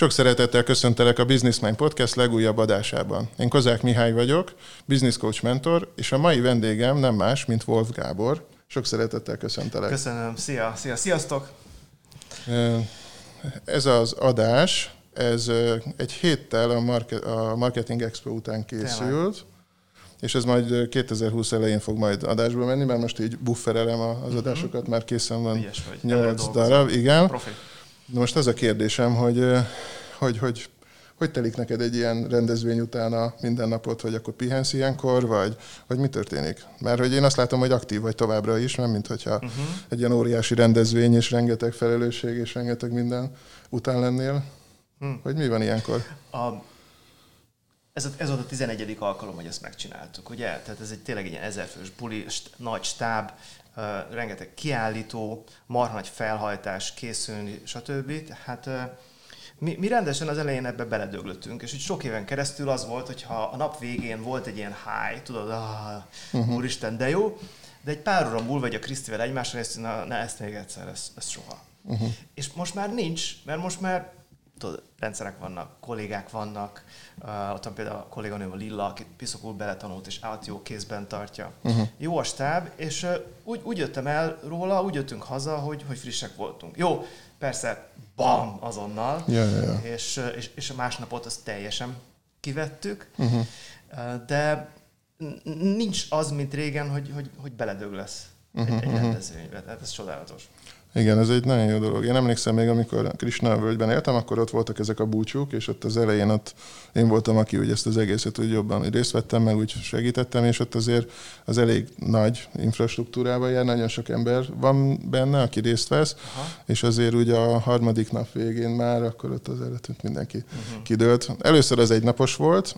Sok szeretettel köszöntelek a Business Mind Podcast legújabb adásában. Én Kozák Mihály vagyok, business coach mentor, és a mai vendégem nem más, mint Wolf Gábor. Sok szeretettel köszöntelek. Köszönöm, szia, szia, sziasztok! Ez az adás, ez egy héttel a, market, a Marketing Expo után készült, Tényleg. és ez majd 2020 elején fog majd adásba menni, mert most így bufferelem az uh-huh. adásokat, már készen van 8 darab, igen. Profi. Most az a kérdésem, hogy, hogy, hogy hogy telik neked egy ilyen rendezvény után a mindennapot, hogy akkor pihensz ilyenkor, vagy, vagy mi történik? Mert hogy én azt látom, hogy aktív vagy továbbra is, nem mint hogyha uh-huh. egy ilyen óriási rendezvény, és rengeteg felelősség, és rengeteg minden után lennél. Hmm. Hogy mi van ilyenkor? A, ez, ez volt a 11. alkalom, hogy ezt megcsináltuk, ugye? Tehát ez egy tényleg egy ilyen ezerfős buli, st- nagy stáb, rengeteg kiállító, marha nagy felhajtás, készülni, stb. Tehát mi, mi rendesen az elején ebbe beledöglöttünk, és úgy sok éven keresztül az volt, hogy ha a nap végén volt egy ilyen high, tudod, ah, uh-huh. úristen, de jó, de egy pár óra múlva, vagy a Krisztivel egymásra néztünk, na, na, ezt még egyszer, ez, ez soha. Uh-huh. És most már nincs, mert most már tudod, rendszerek vannak, kollégák vannak, uh, ott van például a kolléganőm a Lilla, aki piszokul beletanult, és állt jó kézben tartja. Uh-huh. Jó a stáb, és uh, úgy, úgy jöttem el róla, úgy jöttünk haza, hogy, hogy frissek voltunk. Jó, persze, bam, azonnal, ja, ja, ja. És, és, és a másnapot azt teljesen kivettük, uh-huh. de nincs az, mint régen, hogy, hogy, hogy beledög lesz uh-huh, egy, egy uh-huh. rendezvénybe. Tehát ez csodálatos. Igen, ez egy nagyon jó dolog. Én emlékszem még, amikor Krishna völgyben éltem, akkor ott voltak ezek a búcsúk, és ott az elején ott én voltam, aki úgy ezt az egészet úgy jobban részt vettem, meg úgy segítettem, és ott azért az elég nagy infrastruktúrában jár, nagyon sok ember van benne, aki részt vesz, Aha. és azért ugye a harmadik nap végén már akkor ott az előttünk mindenki uh-huh. kidőlt. Először az egy napos volt,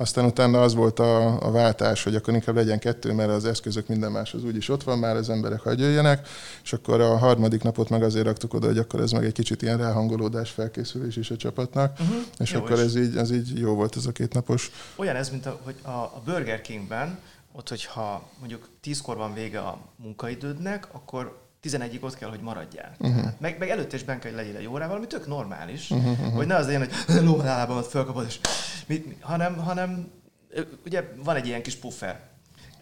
aztán utána az volt a, a váltás, hogy akkor inkább legyen kettő, mert az eszközök minden más az úgyis ott van már, az emberek hagy jöjjenek, és akkor a harmadik napot meg azért raktuk oda, hogy akkor ez meg egy kicsit ilyen ráhangolódás, felkészülés is a csapatnak, uh-huh. és jó akkor ez így, ez így jó volt ez a két napos. Olyan ez, mint a, hogy a, a Burger Kingben, ott, hogyha mondjuk tízkor van vége a munkaidődnek, akkor 11-ig ott kell, hogy maradjál. Uh-huh. meg, meg előtte is benne kell, hogy legyél egy órával, ami tök normális, uh-huh, uh-huh. hogy ne az legyen, hogy lólábamat fölkapod, és mit, mit, hanem, hanem ugye van egy ilyen kis puffer.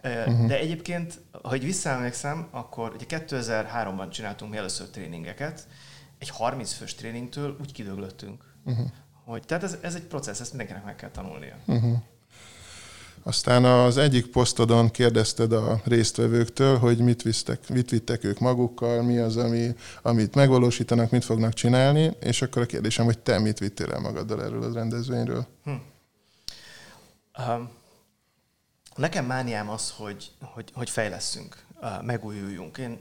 Uh-huh. De egyébként, ha visszaemlékszem, akkor ugye 2003-ban csináltunk mi először tréningeket, egy 30 fős tréningtől úgy kidöglöttünk. Uh-huh. Hogy, tehát ez, ez egy processz, ezt mindenkinek meg kell tanulnia. Uh-huh. Aztán az egyik posztodon kérdezted a résztvevőktől, hogy mit, visztek, mit vittek ők magukkal, mi az, ami, amit megvalósítanak, mit fognak csinálni, és akkor a kérdésem, hogy te mit vittél el magaddal erről a rendezvényről? Hm. Um, nekem mániám az, hogy, hogy, hogy fejleszünk, uh, megújuljunk. Én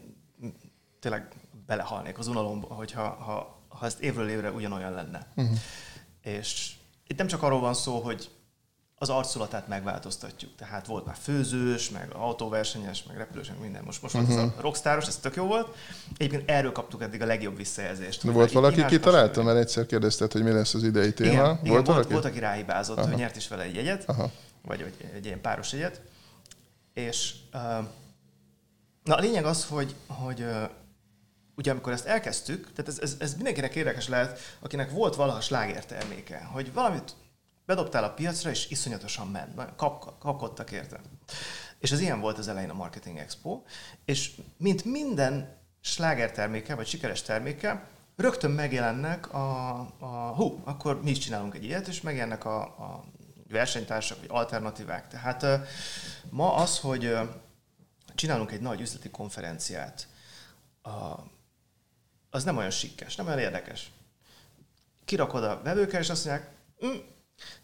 tényleg belehalnék az unalomba, hogyha ha, ha ezt évről évre ugyanolyan lenne. Uh-huh. És itt nem csak arról van szó, hogy az arculatát megváltoztatjuk. Tehát volt már főzős, meg autóversenyes, meg repülős, meg minden. Most, most uh-huh. az a mhm. rockstáros, ez tök jó volt. Egyébként erről kaptuk eddig a legjobb visszajelzést. De volt valaki, ki találta, mert egyszer kérdezted, hogy mi lesz az idei téma. Igen, volt, igen, volt, valaki? volt, aki ráhibázott, Aha. hogy nyert is vele egy jegyet, Aha. vagy, vagy egy ilyen páros jegyet. És uh, na a lényeg az, hogy, hogy uh, ugye amikor ezt elkezdtük, tehát ez, ez, ez mindenkinek érdekes lehet, akinek volt valaha slágerterméke, hogy valamit bedobtál a piacra, és iszonyatosan ment. Kap, kapkodtak érte. És az ilyen volt az elején a Marketing Expo, és mint minden sláger terméke, vagy sikeres terméke, rögtön megjelennek a, a hú, akkor mi is csinálunk egy ilyet, és megjelennek a, a versenytársak, vagy alternatívák. Tehát ma az, hogy csinálunk egy nagy üzleti konferenciát, az nem olyan sikkes, nem olyan érdekes. Kirakod a vevőkkel, és azt mondják, hm,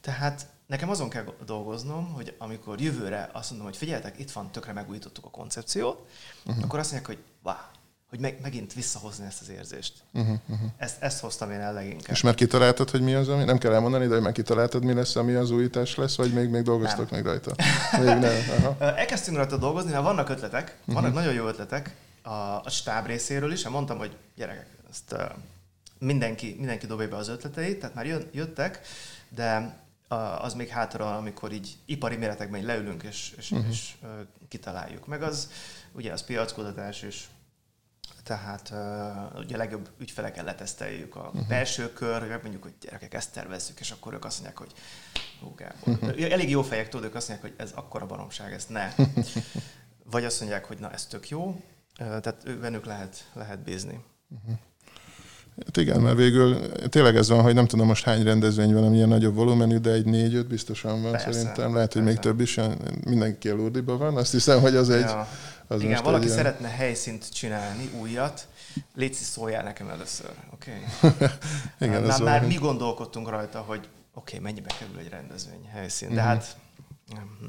tehát nekem azon kell dolgoznom, hogy amikor jövőre azt mondom, hogy figyeljetek, itt van, tökre megújítottuk a koncepciót, uh-huh. akkor azt mondják, hogy wow, hogy meg, megint visszahozni ezt az érzést. Uh-huh, uh-huh. Ezt, ezt hoztam én el leginkább. És már kitaláltad, hogy mi az, ami... Nem kell elmondani, de hogy már kitaláltad, mi lesz, ami az újítás lesz, vagy még, még dolgoztok nem. még rajta? Még nem. Aha. Elkezdtünk rajta dolgozni, mert vannak ötletek, vannak uh-huh. nagyon jó ötletek a, a stáb részéről is. Mondtam, hogy gyerekek, ezt uh, mindenki, mindenki dobja be az ötleteit, tehát már jöttek, de az még hátra, amikor így ipari méretekben leülünk és, és, uh-huh. és kitaláljuk. Meg az, ugye az piackutatás és tehát uh, ugye a legjobb ügyfelekkel leteszteljük a uh-huh. belső kör, mondjuk, hogy gyerekek, ezt tervezzük, és akkor ők azt mondják, hogy hú, Gábor. Uh-huh. Elég jó fejek tudok, azt mondják, hogy ez akkora baromság, ezt ne. Vagy azt mondják, hogy na, ez tök jó, uh, tehát ő, bennük lehet, lehet bízni. Uh-huh. Hát igen, mert végül tényleg ez van, hogy nem tudom most hány rendezvény van, amilyen nagyobb volumenű, de egy négy-öt biztosan van persze, szerintem. Lehet, hogy persze. még több is, mindenki a Lurdiba van. Azt hiszem, hogy az egy... Ja. Az igen, valaki ilyen... szeretne helyszínt csinálni, újat, Léci szóljál nekem először, oké? Okay? igen, már, már mi gondolkodtunk rajta, hogy oké, okay, mennyibe kerül egy rendezvény helyszín, de mm-hmm. hát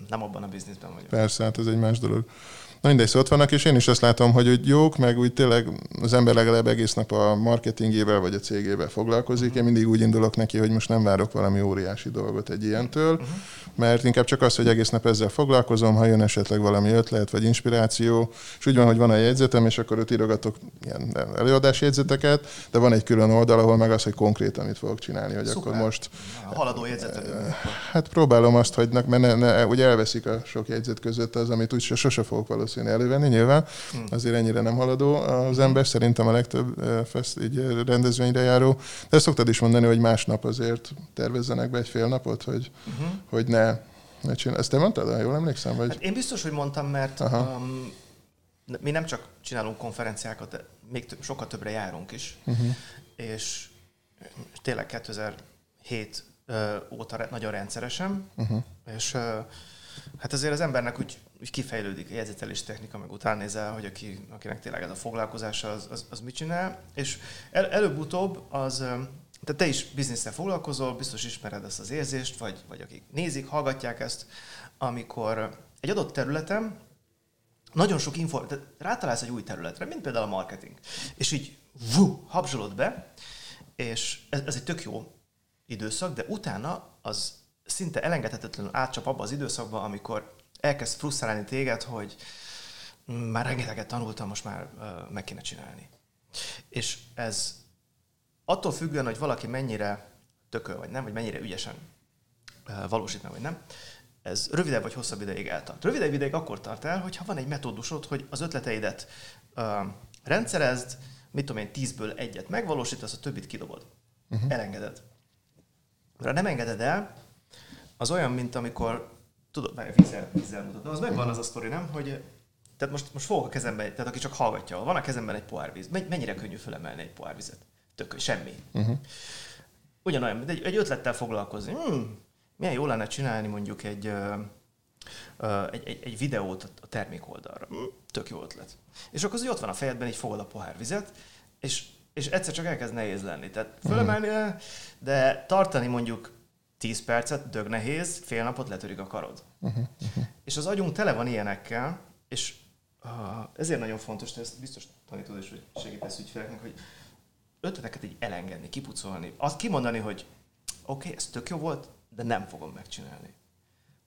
nem abban a bizniszben vagyok. Persze, hát ez egy más dolog. Na mindegy, szóval ott vannak, és én is azt látom, hogy úgy jók, meg úgy tényleg az ember legalább egész nap a marketingével vagy a cégével foglalkozik. Én mindig úgy indulok neki, hogy most nem várok valami óriási dolgot egy ilyentől, mert inkább csak az, hogy egész nap ezzel foglalkozom, ha jön esetleg valami ötlet vagy inspiráció, és úgy van, hogy van egy jegyzetem, és akkor ott írogatok ilyen előadási jegyzeteket, de van egy külön oldal, ahol meg az, hogy konkrétan mit fogok csinálni, hogy Szuper. akkor most... A haladó jegyzetet. Hát próbálom azt, hogy mert ne, ne, ugye elveszik a sok jegyzet között az, amit úgy sose fogok valószínűleg valószínű elővenni, nyilván. Hmm. Azért ennyire nem haladó az ember, szerintem a legtöbb fest, így rendezvényre járó. De ezt szoktad is mondani, hogy másnap azért tervezzenek be egy fél napot, hogy, uh-huh. hogy ne, ne csinál. Ezt te mondtad, jól emlékszem? Vagy? Hát én biztos, hogy mondtam, mert um, mi nem csak csinálunk konferenciákat, de még több, sokkal többre járunk is. Uh-huh. És tényleg 2007 óta nagyon rendszeresen, uh-huh. és hát azért az embernek úgy úgy kifejlődik a jegyzetelés technika, meg utána nézel, hogy aki, akinek tényleg ez a foglalkozása, az, az, az mit csinál. És el, előbb-utóbb az, tehát te is biznisztel foglalkozol, biztos ismered ezt az érzést, vagy, vagy akik nézik, hallgatják ezt, amikor egy adott területen nagyon sok info, tehát rátalálsz egy új területre, mint például a marketing, és így vú, habzsolod be, és ez, ez egy tök jó időszak, de utána az szinte elengedhetetlenül átcsap abba az időszakba, amikor elkezd frusztrálni téged, hogy már rengeteget tanultam, most már meg kéne csinálni. És ez attól függően, hogy valaki mennyire tököl, vagy nem, vagy mennyire ügyesen valósít meg, vagy nem, ez rövidebb vagy hosszabb ideig eltart. Rövidebb ideig akkor tart el, hogyha van egy metódusod, hogy az ötleteidet uh, rendszerezd, mit tudom én, tízből egyet megvalósítasz, a többit kidobod. Uh-huh. Elengeded. Ha nem engeded el, az olyan, mint amikor tudod, már vízzel, vízzel mutat. Az megvan az a sztori, nem? Hogy tehát most, most fogok a kezembe, tehát aki csak hallgatja, van a kezemben egy pohár víz. Mennyire könnyű fölemelni egy pohár vizet? Tök, semmi. Uh-huh. Ugyanolyan, mint egy, egy ötlettel foglalkozni. Hmm, milyen jó lenne csinálni mondjuk egy, uh, egy, egy, egy videót a termék oldalra. Hmm, tök jó ötlet. És akkor az, hogy ott van a fejedben, így fogod a pohár vizet, és, és egyszer csak elkezd nehéz lenni. Tehát fölemelni, uh-huh. de tartani mondjuk 10 percet, dög nehéz, fél napot letörik a karod. Uh-huh, uh-huh. És az agyunk tele van ilyenekkel, és uh, ezért nagyon fontos, hogy ezt biztos tanítod is, hogy segítesz ügyfeleknek, hogy ötleteket így elengedni, kipucolni, azt kimondani, hogy oké, okay, ez tök jó volt, de nem fogom megcsinálni.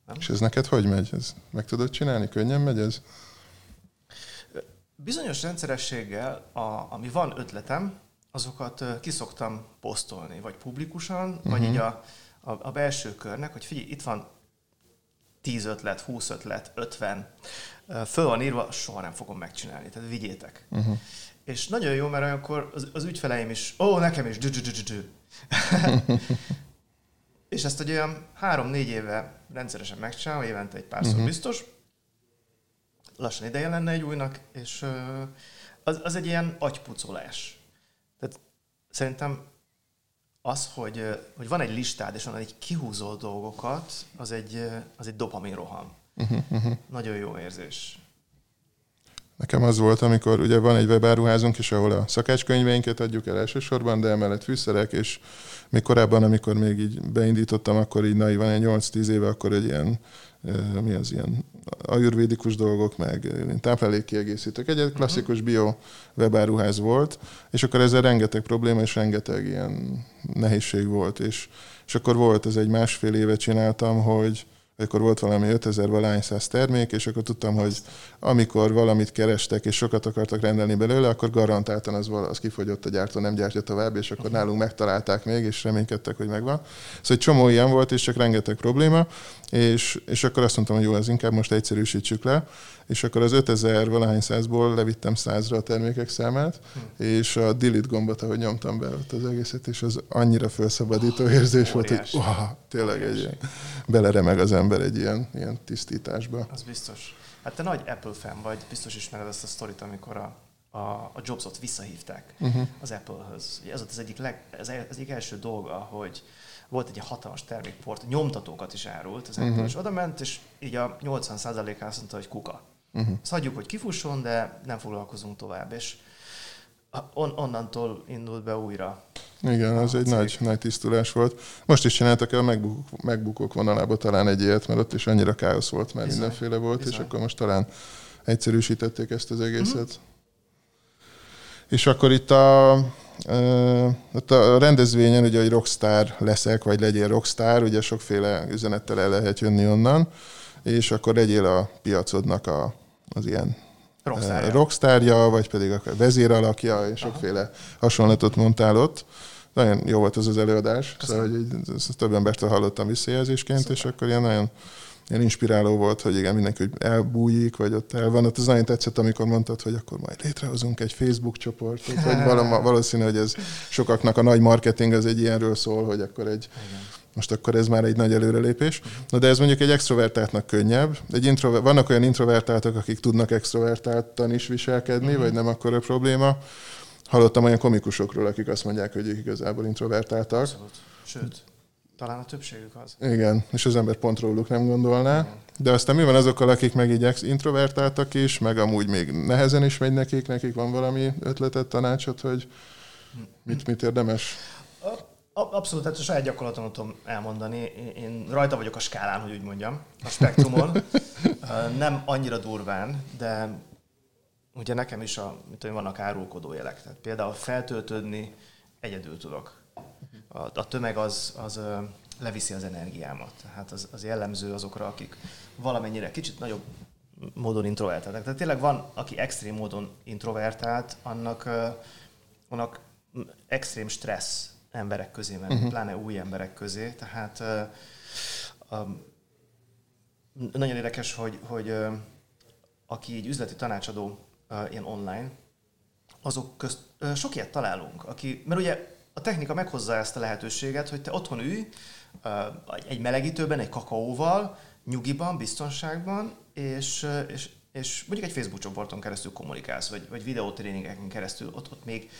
Nem? És ez neked hogy megy? Ez meg tudod csinálni? Könnyen megy ez? Bizonyos rendszerességgel, a, ami van ötletem, azokat kiszoktam posztolni, vagy publikusan, uh-huh. vagy így a, a, a belső körnek, hogy figyelj, itt van 10 ötlet, 20 ötlet, 50, föl van írva, soha nem fogom megcsinálni, tehát vigyétek. Uh-huh. És nagyon jó, mert olyankor az, az ügyfeleim is, ó, nekem is, dü dü dü dü És ezt egy olyan három-négy éve rendszeresen megcsinálom, évente egy párszor uh-huh. biztos. Lassan ideje lenne egy újnak, és az, az egy ilyen agypucolás. Tehát szerintem az, hogy, hogy van egy listád, és onnan egy kihúzol dolgokat, az egy, az egy dopamin roham. Uh-huh. Nagyon jó érzés. Nekem az volt, amikor ugye van egy webáruházunk is, ahol a szakácskönyveinket adjuk el elsősorban, de emellett fűszerek, és még korábban, amikor még így beindítottam, akkor így van egy 8-10 éve, akkor egy ilyen mi az ilyen ajurvédikus dolgok, meg táplálékkiegészítők. Egy klasszikus bio webáruház volt, és akkor ezzel rengeteg probléma és rengeteg ilyen nehézség volt. És, és akkor volt, ez egy másfél éve csináltam, hogy akkor volt valami 5000 valány száz termék, és akkor tudtam, hogy amikor valamit kerestek, és sokat akartak rendelni belőle, akkor garantáltan az, az kifogyott a gyártó, nem gyártja tovább, és akkor nálunk megtalálták még, és reménykedtek, hogy megvan. Szóval egy csomó ilyen volt, és csak rengeteg probléma, és, és akkor azt mondtam, hogy jó, ez inkább most egyszerűsítsük le, és akkor az 5000 valahány százból levittem százra a termékek számát, hm. és a delete gombot, ahogy nyomtam be ott az egészet, és az annyira felszabadító oh, érzés volt, hogy wow, tényleg egy ilyen, beleremeg az ember egy ilyen, ilyen tisztításba. Az biztos. Hát te nagy Apple fan vagy, biztos ismered ezt a sztorit, amikor a, a, a Jobsot visszahívták uh-huh. az Apple-höz. Ez volt az egyik, leg, az, az egyik első dolga, hogy volt egy hatalmas termékport, nyomtatókat is árult az uh-huh. és oda ment, és így a 80%-án azt mondta, hogy kuka. Uh-huh. Azt hagyjuk, hogy kifusson, de nem foglalkozunk tovább. És on, onnantól indult be újra. Igen, az egy nagy, nagy tisztulás volt. Most is csináltak el a megbukók, megbukók vonalába talán egy ilyet, mert ott is annyira káosz volt, mert bizony, mindenféle volt, bizony. és akkor most talán egyszerűsítették ezt az egészet. Uh-huh. És akkor itt a, a rendezvényen, ugye, hogy rockstar leszek, vagy legyél rockstar, ugye sokféle üzenettel el lehet jönni onnan, és akkor legyél a piacodnak a, az ilyen rockstárja. rockstárja, vagy pedig a vezéralakja, és sokféle Aha. hasonlatot mondtál ott. Nagyon jó volt az az előadás, Köszönöm. szóval hogy ezt több embertől hallottam visszajelzésként, Szuper. és akkor ilyen nagyon ilyen inspiráló volt, hogy igen, mindenki hogy elbújik, vagy ott el van. Ott az nagyon tetszett, amikor mondtad, hogy akkor majd létrehozunk egy Facebook csoportot, vagy valószínű, hogy ez sokaknak a nagy marketing az egy ilyenről szól, hogy akkor egy igen most akkor ez már egy nagy előrelépés. Na de ez mondjuk egy extrovertáltnak könnyebb. Egy introver- vannak olyan introvertáltak, akik tudnak extrovertáltan is viselkedni, uh-huh. vagy nem akkor a probléma. Hallottam olyan komikusokról, akik azt mondják, hogy ők igazából introvertáltak. Abszolút. Sőt, talán a többségük az. Igen, és az ember pont róluk nem gondolná. De aztán mi van azokkal, akik meg így introvertáltak is, meg amúgy még nehezen is megy nekik, nekik van valami ötletet, tanácsot, hogy mit, mit érdemes? Abszolút, tehát a saját gyakorlaton tudom elmondani. Én rajta vagyok a skálán, hogy úgy mondjam, a spektrumon. Nem annyira durván, de ugye nekem is a, mit tudom, vannak árulkodó jelek. Tehát például feltöltődni egyedül tudok. A, a tömeg az, az leviszi az energiámat. Tehát az, az jellemző azokra, akik valamennyire kicsit nagyobb módon introvertáltak. Tehát tényleg van, aki extrém módon introvertált, annak, annak extrém stressz emberek közé menni, uh-huh. pláne új emberek közé. Tehát um, nagyon érdekes, hogy, hogy aki így üzleti tanácsadó ilyen online, azok közt sok ilyet találunk, aki, mert ugye a technika meghozza ezt a lehetőséget, hogy te otthon ülj, egy melegítőben, egy kakaóval, nyugiban, biztonságban, és, és, és mondjuk egy Facebook csoporton keresztül kommunikálsz, vagy, vagy videótréningeken keresztül, ott, ott még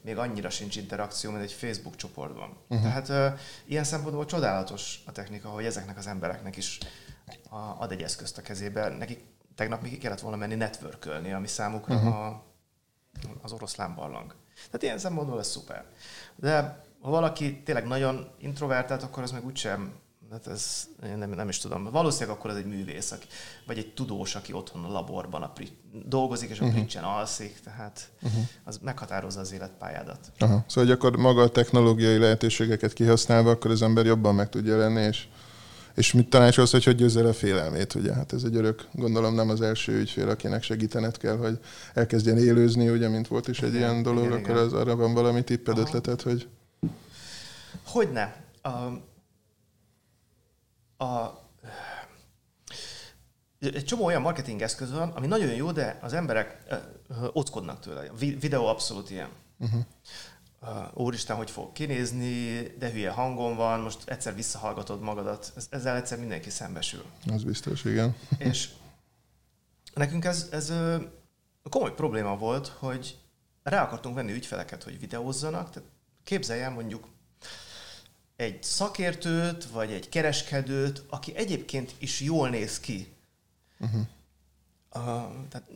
még annyira sincs interakció, mint egy Facebook csoportban. Uh-huh. Tehát uh, ilyen szempontból csodálatos a technika, hogy ezeknek az embereknek is a, ad egy eszközt a kezébe. Nekik tegnap még ki kellett volna menni networkölni, ami számukra uh-huh. a, az oroszlán barlang. Tehát ilyen szempontból ez szuper. De ha valaki tényleg nagyon introvertált, akkor az meg úgysem Hát ez én nem, nem is tudom. Valószínűleg akkor ez egy művész, aki, vagy egy tudós, aki otthon a laborban a pri, dolgozik, és a uh-huh. pricsen alszik, tehát uh-huh. az meghatározza az életpályádat. Aha. Szóval, hogy akkor maga a technológiai lehetőségeket kihasználva, akkor az ember jobban meg tudja lenni, és, és mit tanácsolsz, hogy hogy győzzel a félelmét, ugye? Hát ez egy örök, gondolom nem az első ügyfél, akinek segítened kell, hogy elkezdjen élőzni, ugye, mint volt is egy igen, ilyen dolog, igen, akkor igen. az arra van valami tipped, Aha. ötletet, hogy... Hogyne. Um, a, egy csomó olyan marketing eszköz van, ami nagyon jó, de az emberek uh, ockodnak tőle. A videó abszolút ilyen. Uh-huh. Úristen, hogy fog kinézni, de hülye hangon van, most egyszer visszahallgatod magadat. Ezzel egyszer mindenki szembesül. Az biztos, igen. És nekünk ez, ez komoly probléma volt, hogy rá akartunk venni ügyfeleket, hogy videózzanak. Tehát képzelj el mondjuk egy szakértőt, vagy egy kereskedőt, aki egyébként is jól néz ki. Uh-huh. Uh, tehát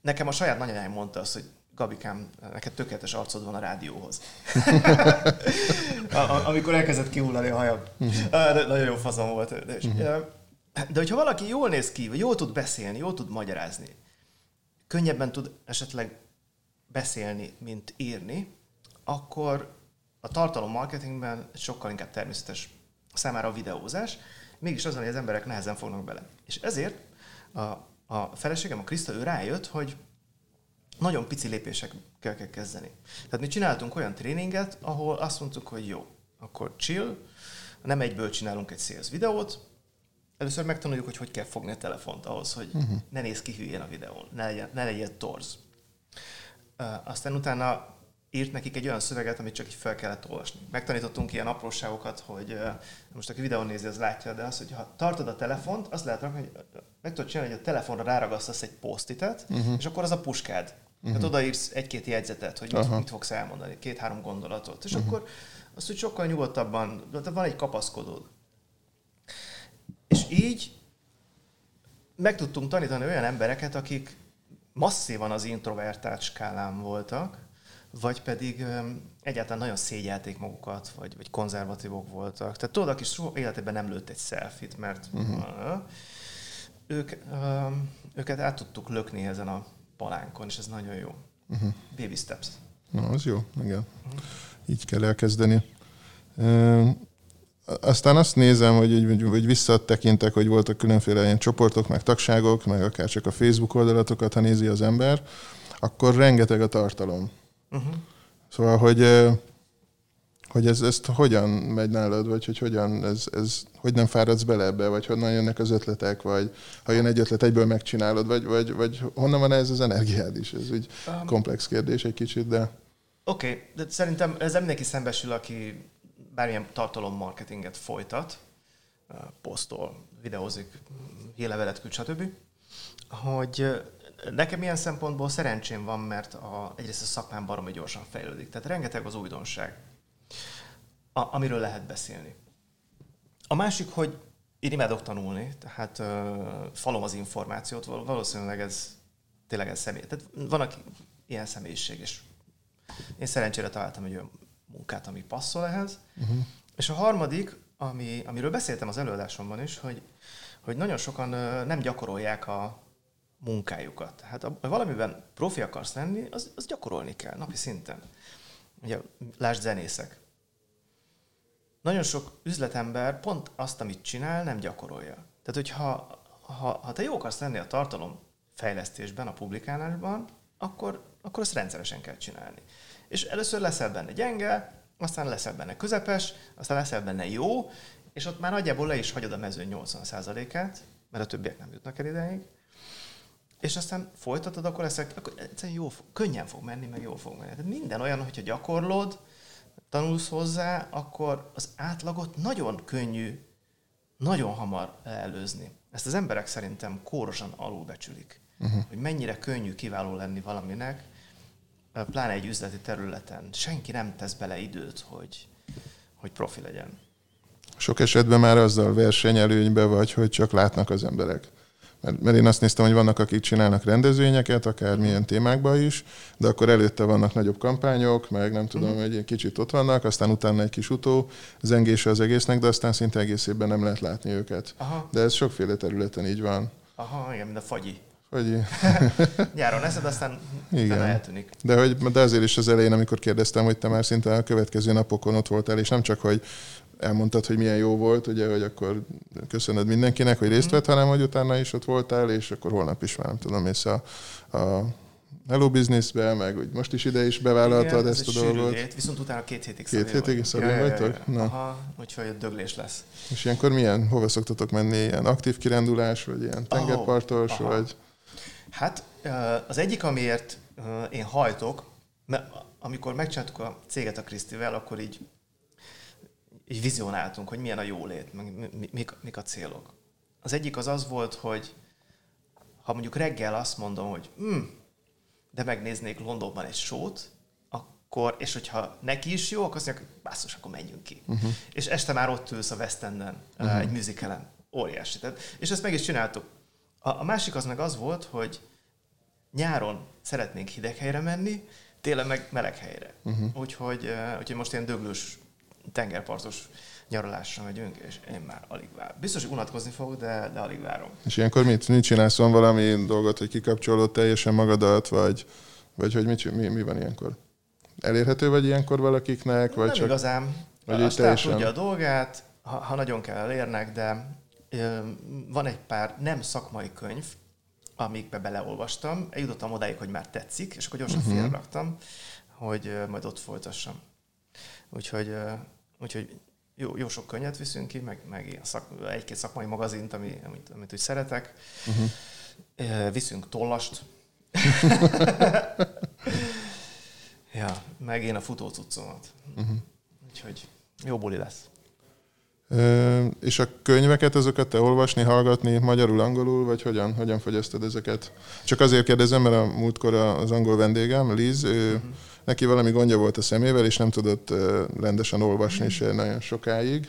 nekem a saját nagyanyám mondta azt, hogy Gabikám, neked tökéletes arcod van a rádióhoz. amikor elkezdett kihullani a hajam. Uh, nagyon jó fazon volt. De, uh-huh. de hogyha valaki jól néz ki, vagy jól tud beszélni, jól tud magyarázni, könnyebben tud esetleg beszélni, mint írni, akkor a tartalom marketingben sokkal inkább természetes számára a videózás, mégis az, hogy az emberek nehezen fognak bele. És ezért a, a feleségem, a Kriszta, ő rájött, hogy nagyon pici lépésekkel kell kezdeni. Tehát mi csináltunk olyan tréninget, ahol azt mondtuk, hogy jó, akkor chill, nem egyből csinálunk egy sales videót, először megtanuljuk, hogy hogy kell fogni a telefont ahhoz, hogy uh-huh. ne néz ki hülyén a videón, ne legyen, ne legyen torz. Uh, aztán utána írt nekik egy olyan szöveget, amit csak így fel kellett olvasni. Megtanítottunk ilyen apróságokat, hogy uh, most aki videón nézi, az látja, de az, hogy ha tartod a telefont, azt lehet rakni, hogy meg tudod csinálni, hogy a telefonra ráragasztasz egy posztitet, uh-huh. és akkor az a puskád. Uh-huh. Tehát odaírsz egy-két jegyzetet, hogy mit, mit fogsz elmondani, két-három gondolatot. És uh-huh. akkor azt, hogy sokkal nyugodtabban, de van egy kapaszkodód. És így meg tudtunk tanítani olyan embereket, akik masszívan az introvertált skálán voltak, vagy pedig egyáltalán nagyon szégyelték magukat, vagy, vagy konzervatívok voltak. Tehát tudod, aki soha életében nem lőtt egy selfit, mert uh-huh. ők, őket át tudtuk lökni ezen a palánkon, és ez nagyon jó. Uh-huh. Baby steps. Na, az jó, igen. Uh-huh. Így kell elkezdeni. Aztán azt nézem, hogy, így, hogy visszatekintek, hogy voltak különféle ilyen csoportok, meg tagságok, meg akár csak a Facebook oldalatokat, ha nézi az ember, akkor rengeteg a tartalom. Uh-huh. Szóval, hogy, hogy ez, ezt hogyan megy nálad, vagy hogy hogyan, ez, ez, hogy nem fáradsz bele ebbe, vagy honnan jönnek az ötletek, vagy ha jön egy ötlet, egyből megcsinálod, vagy, vagy, vagy honnan van ez az energiád is? Ez úgy um, komplex kérdés egy kicsit, de... Oké, okay, de szerintem ez mindenki szembesül, aki bármilyen tartalommarketinget folytat, posztol, videózik, hírlevelet küld, stb., hogy nekem ilyen szempontból szerencsém van, mert a, egyrészt a szakmám baromi gyorsan fejlődik. Tehát rengeteg az újdonság, a, amiről lehet beszélni. A másik, hogy én imádok tanulni, tehát uh, falom az információt, valószínűleg ez tényleg ez személy. Tehát van, aki ilyen személyiség, és én szerencsére találtam egy olyan munkát, ami passzol ehhez. Uh-huh. És a harmadik, ami, amiről beszéltem az előadásomban is, hogy, hogy nagyon sokan nem gyakorolják a munkájukat. Hát ha valamiben profi akarsz lenni, az, az gyakorolni kell napi szinten. Ugye, lásd zenészek. Nagyon sok üzletember pont azt, amit csinál, nem gyakorolja. Tehát, hogyha ha, ha te jó akarsz lenni a tartalom fejlesztésben, a publikálásban, akkor, akkor azt rendszeresen kell csinálni. És először leszel benne gyenge, aztán leszel benne közepes, aztán leszel benne jó, és ott már nagyjából le is hagyod a mezőn 80%-át, mert a többiek nem jutnak el ideig, és aztán folytatod, akkor leszek, akkor egyszerűen jó, könnyen fog menni, meg jó fog menni. Tehát minden olyan, hogyha gyakorlod, tanulsz hozzá, akkor az átlagot nagyon könnyű, nagyon hamar előzni. Ezt az emberek szerintem kórosan alulbecsülik. Uh-huh. Hogy mennyire könnyű kiváló lenni valaminek, pláne egy üzleti területen. Senki nem tesz bele időt, hogy, hogy profi legyen. Sok esetben már azzal versenyelőnybe vagy, hogy csak látnak az emberek. Mert, mert én azt néztem, hogy vannak, akik csinálnak rendezvényeket, akár milyen témákban is, de akkor előtte vannak nagyobb kampányok, meg nem tudom, uh-huh. egy kicsit ott vannak, aztán utána egy kis utó zengése az egésznek, de aztán szinte egész évben nem lehet látni őket. Aha. De ez sokféle területen így van. Aha, igen, mint a fagyi. Hogy... Nyáron eszed, aztán Igen. eltűnik. De, hogy, de azért is az elején, amikor kérdeztem, hogy te már szinte a következő napokon ott voltál, és nem csak, hogy elmondtad, hogy milyen jó volt, ugye, hogy akkor köszönöd mindenkinek, hogy részt mhm. vett, hanem hogy utána is ott voltál, és akkor holnap is már nem tudom, és a, a Hello Businessbe, meg hogy most is ide is bevállaltad Igen, ezt a dolgot. Hét, viszont utána két hétig Két hétig szabad ja, vagytok? Ja, ja. Aha, úgyhogy döglés lesz. És ilyenkor milyen, hova szoktatok menni? Ilyen aktív kirándulás, vagy ilyen tengerpartos, oh, vagy... Hát az egyik, amiért én hajtok, mert amikor megcsináltuk a céget a Krisztivel, akkor így, így vizionáltunk, hogy milyen a jólét, mik, mik a célok. Az egyik az az volt, hogy ha mondjuk reggel azt mondom, hogy hm, de megnéznék Londonban egy sót, akkor, és hogyha neki is jó, akkor azt mondják, basszus, akkor menjünk ki. Uh-huh. És este már ott ülsz a West Enden, uh-huh. egy musicalen. Óriási. Tehát, és ezt meg is csináltuk. A, a másik az meg az volt, hogy nyáron szeretnénk hideg helyre menni, télen meg meleg helyre. Uh-huh. Úgyhogy, uh, úgyhogy most ilyen döglős, tengerpartos nyaralásra megyünk, és én már alig várom. Biztos, hogy unatkozni fogok, de, de alig várom. És ilyenkor mit, mit csinálsz? Van valami dolgot, hogy kikapcsolod teljesen magadat, vagy, vagy hogy mit, mi, mi van ilyenkor? Elérhető vagy ilyenkor valakiknek? Vagy Nem csak, igazán. Vagy a teljesen... tudja a dolgát, ha, ha nagyon kell elérnek, de van egy pár nem szakmai könyv, amikbe beleolvastam, eljutottam odáig, hogy már tetszik, és akkor gyorsan uh-huh. félraktam, hogy majd ott folytassam. Úgyhogy, úgyhogy jó, jó sok könyvet viszünk ki, meg, meg szak, egy-két szakmai magazint, ami, amit, amit úgy szeretek. Uh-huh. Viszünk tollast. ja, meg én a futócuccomat. Uh-huh. Úgyhogy jó buli lesz. És a könyveket, azokat te olvasni, hallgatni magyarul, angolul, vagy hogyan, hogyan fogyasztod ezeket? Csak azért kérdezem, mert a múltkor az angol vendégem, Liz, ő, uh-huh. Neki valami gondja volt a szemével, és nem tudott rendesen olvasni se nagyon sokáig.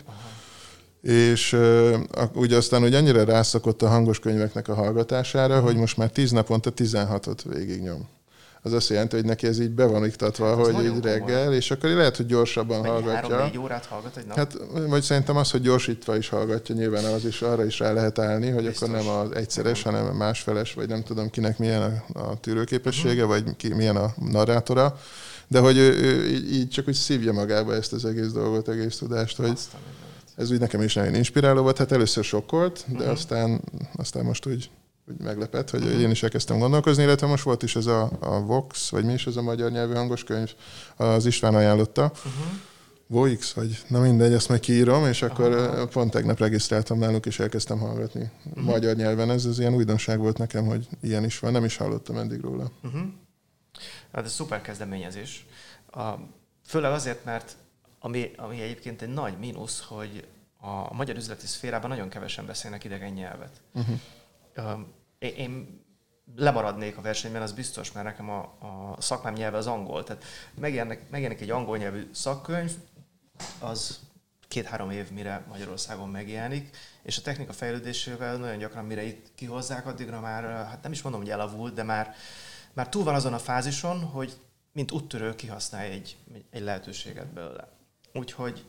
És uh, ugye aztán hogy annyira rászakott a hangos könyveknek a hallgatására, uh-huh. hogy most már 10 naponta 16-ot végignyom az azt jelenti, hogy neki ez így be van iktatva, hát hogy így reggel, és akkor lehet, hogy gyorsabban Mennyi, hallgatja. Három-négy órát hallgat egy nap? Hát, vagy szerintem az, hogy gyorsítva is hallgatja, nyilván az is arra is rá lehet állni, hogy Biztos. akkor nem az egyszeres, hanem másfeles, vagy nem tudom kinek milyen a, a tűrőképessége, uh-huh. vagy ki, milyen a narrátora. De hogy ő, ő így, így csak úgy szívja magába ezt az egész dolgot, egész tudást, hogy ez úgy nekem is nagyon inspiráló volt. Hát először sokkolt, de uh-huh. aztán, aztán most úgy úgy meglepett, hogy uh-huh. én is elkezdtem gondolkozni, illetve most volt is ez a, a Vox, vagy mi is ez a magyar nyelvű hangos könyv, az István ajánlotta. Uh-huh. Vox, vagy na mindegy, ezt meg kiírom, és akkor uh-huh. pont tegnap regisztráltam náluk, és elkezdtem hallgatni uh-huh. magyar nyelven. Ez az ilyen újdonság volt nekem, hogy ilyen is van, nem is hallottam eddig róla. Uh-huh. Hát ez szuper kezdeményezés. A, főleg azért, mert ami, ami egyébként egy nagy mínusz, hogy a magyar üzleti szférában nagyon kevesen beszélnek idegen nyelvet. Uh-huh én lemaradnék a versenyben, az biztos, mert nekem a, a szakmám nyelve az angol. Tehát megjelenik, megjelenik egy angol nyelvű szakkönyv, az két-három év, mire Magyarországon megjelenik, és a technika fejlődésével nagyon gyakran, mire itt kihozzák, addigra már, hát nem is mondom, hogy elavult, de már, már túl van azon a fázison, hogy mint úttörő kihasználja egy, egy lehetőséget belőle. Úgyhogy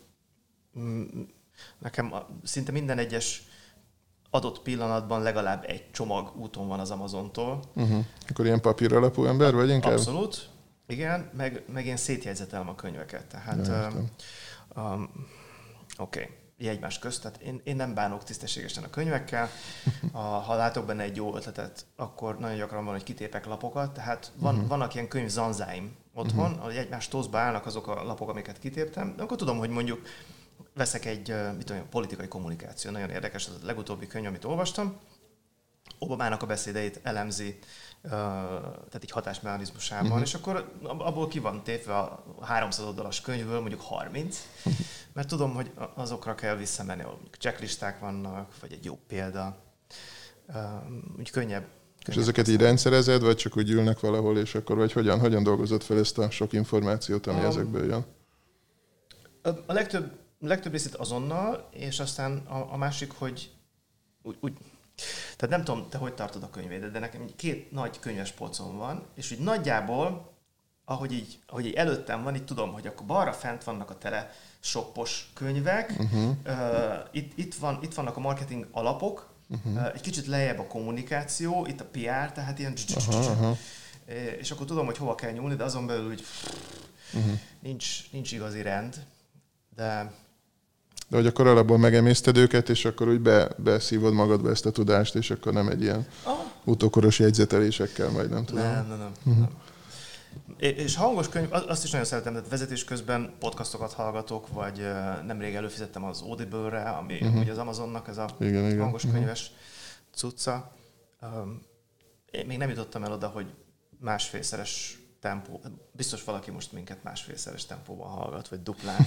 nekem szinte minden egyes adott pillanatban legalább egy csomag úton van az Amazontól. Uh-huh. Akkor ilyen papír alapú ember vagy inkább? Abszolút, igen, meg, meg én szétjegyzetelem a könyveket. Tehát, um, um, oké, okay egymás közt. Tehát én, én nem bánok tisztességesen a könyvekkel. A, ha látok benne egy jó ötletet, akkor nagyon gyakran van, hogy kitépek lapokat. Tehát van, uh-huh. vannak ilyen könyv zanzáim otthon, uh-huh. ahogy egymás tózba állnak azok a lapok, amiket kitéptem. De akkor tudom, hogy mondjuk veszek egy mit tudom, politikai kommunikáció, nagyon érdekes, az a legutóbbi könyv, amit olvastam. Obamának a beszédeit elemzi, tehát egy hatásmechanizmusában, uh-huh. és akkor abból ki van tépve a 300 oldalas könyvből mondjuk 30, mert tudom, hogy azokra kell visszamenni, ahol mondjuk checklisták vannak, vagy egy jó példa. Úgy könnyebb, és ezeket így rendszerezed, vagy csak úgy ülnek valahol, és akkor vagy hogyan, hogyan dolgozott fel ezt a sok információt, ami um, ezekből jön? A legtöbb legtöbb részét azonnal, és aztán a, a másik, hogy úgy, úgy, tehát nem tudom, te hogy tartod a könyvédet, de nekem két nagy könyves polcom van, és úgy nagyjából, ahogy így, ahogy így előttem van, így tudom, hogy akkor balra fent vannak a tele soppos könyvek, uh-huh. uh, itt, itt, van, itt vannak a marketing alapok, uh-huh. uh, egy kicsit lejjebb a kommunikáció, itt a PR, tehát ilyen uh-huh. és akkor tudom, hogy hova kell nyúlni, de azon belül úgy uh-huh. nincs, nincs igazi rend, de de hogy akkor alapból megemészted őket, és akkor úgy be, beszívod magadba ezt a tudást, és akkor nem egy ilyen ah. utókoros jegyzetelésekkel, majd nem tudom. Nem, nem, nem. Uh-huh. nem. És hangos könyv, azt is nagyon szeretem, tehát vezetés közben podcastokat hallgatok, vagy nemrég előfizettem az Audible-re, ami uh-huh. ugye az Amazonnak ez a igen, igen. hangos könyves uh-huh. cucca. Én még nem jutottam el oda, hogy másfélszeres tempó. Biztos valaki most minket másfélszeres tempóban hallgat, vagy duplán.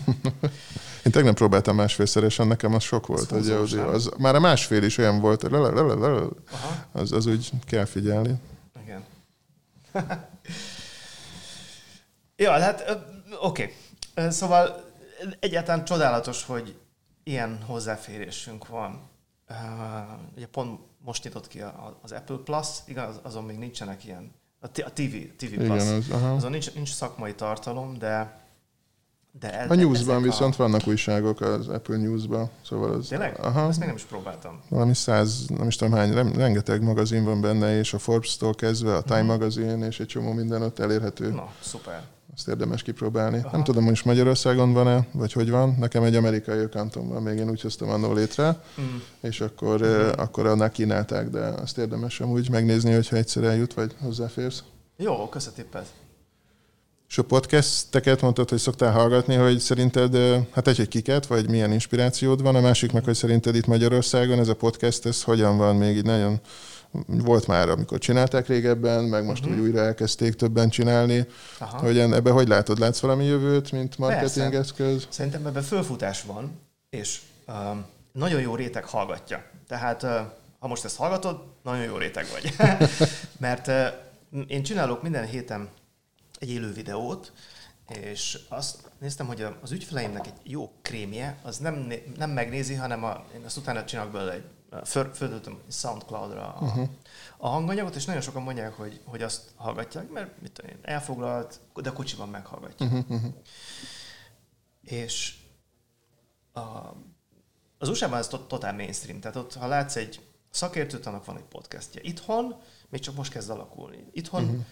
Én tegnap próbáltam másfélszeresen, nekem az sok volt. Az, az, az, már a másfél is olyan volt, az, az úgy kell figyelni. Igen. ja, hát oké. Okay. Szóval egyáltalán csodálatos, hogy ilyen hozzáférésünk van. ugye pont most nyitott ki az Apple Plus, igaz, azon még nincsenek ilyen a, t- a TV, TV Plus. Igen, az, aha. Azon nincs, nincs szakmai tartalom, de de el, a newsban viszont a... vannak újságok az Apple News-ban. Szóval az, Tényleg? Aha. Ezt még nem is próbáltam. Valami száz, nem is tudom hány, rengeteg magazin van benne, és a Forbes-tól kezdve a Time uh-huh. magazin, és egy csomó minden ott elérhető. Na, szuper. Azt érdemes kipróbálni. Aha. Nem tudom, hogy most Magyarországon van-e, vagy hogy van. Nekem egy amerikai ökantom van, még én úgy hoztam annól létre, mm. és akkor, mm. akkor annál kínálták, de azt érdemes amúgy megnézni, hogyha egyszer eljut, vagy hozzáférsz. Jó, köszönöm és a podcasteket mondtad, hogy szoktál hallgatni, hogy szerinted, hát egy, hogy kiket, vagy milyen inspirációd van, a másik meg, hogy szerinted itt Magyarországon ez a podcast, ez hogyan van még így nagyon volt már, amikor csinálták régebben, meg most uh-huh. úgy újra elkezdték többen csinálni. Aha. Hogy ebbe hogy látod? Látsz valami jövőt, mint marketing Persze. eszköz? Szerintem ebben fölfutás van, és um, nagyon jó réteg hallgatja. Tehát uh, ha most ezt hallgatod, nagyon jó réteg vagy. Mert uh, én csinálok minden héten egy élő videót, és azt néztem, hogy az ügyfeleimnek egy jó krémje, az nem, nem megnézi, hanem a, én azt utána csinálok belőle egy, föl, földöltöm Soundcloud-ra a, uh-huh. a hanganyagot, és nagyon sokan mondják, hogy, hogy azt hallgatják, mert mit tudom én, elfoglalt, de a kocsiban meghallgatja. Uh-huh. uh-huh. És a, az USA-ban ez totál mainstream, tehát ott, ha látsz egy szakértőt, annak van egy podcastja. Itthon még csak most kezd alakulni. Itthon uh-huh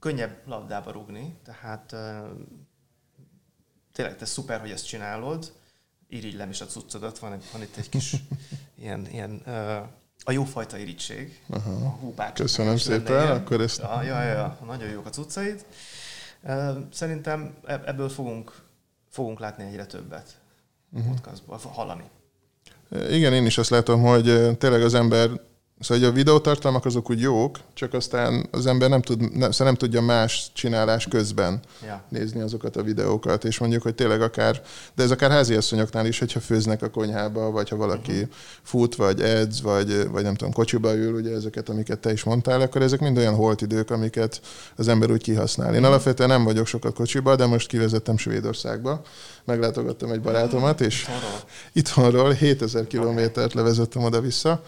könnyebb labdába rugni, tehát tényleg te szuper, hogy ezt csinálod, irigylem is a cuccodat, van, van itt egy kis ilyen, ilyen a jófajta irítség. A Köszönöm szépen, ilyen. akkor ezt... Ja, ja, ja, nagyon jók a cuccaid. Szerintem e-, ebből fogunk, fogunk látni egyre többet uh-huh. podcastból, hallani. Igen, én is azt látom, hogy tényleg az ember Szóval hogy a videótartalmak azok úgy jók, csak aztán az ember nem, tud, nem, szóval nem tudja más csinálás közben ja. nézni azokat a videókat, és mondjuk, hogy tényleg akár, de ez akár háziasszonyoknál is, hogyha főznek a konyhába, vagy ha valaki uh-huh. fut, vagy edz, vagy, vagy nem tudom, kocsiba ül, ugye ezeket, amiket te is mondtál, akkor ezek mind olyan holt idők, amiket az ember úgy kihasznál. Én uh-huh. alapvetően nem vagyok sokat kocsiba, de most kivezettem Svédországba, meglátogattam egy barátomat, és itthonról 7000 kilométert levezettem oda-vissza,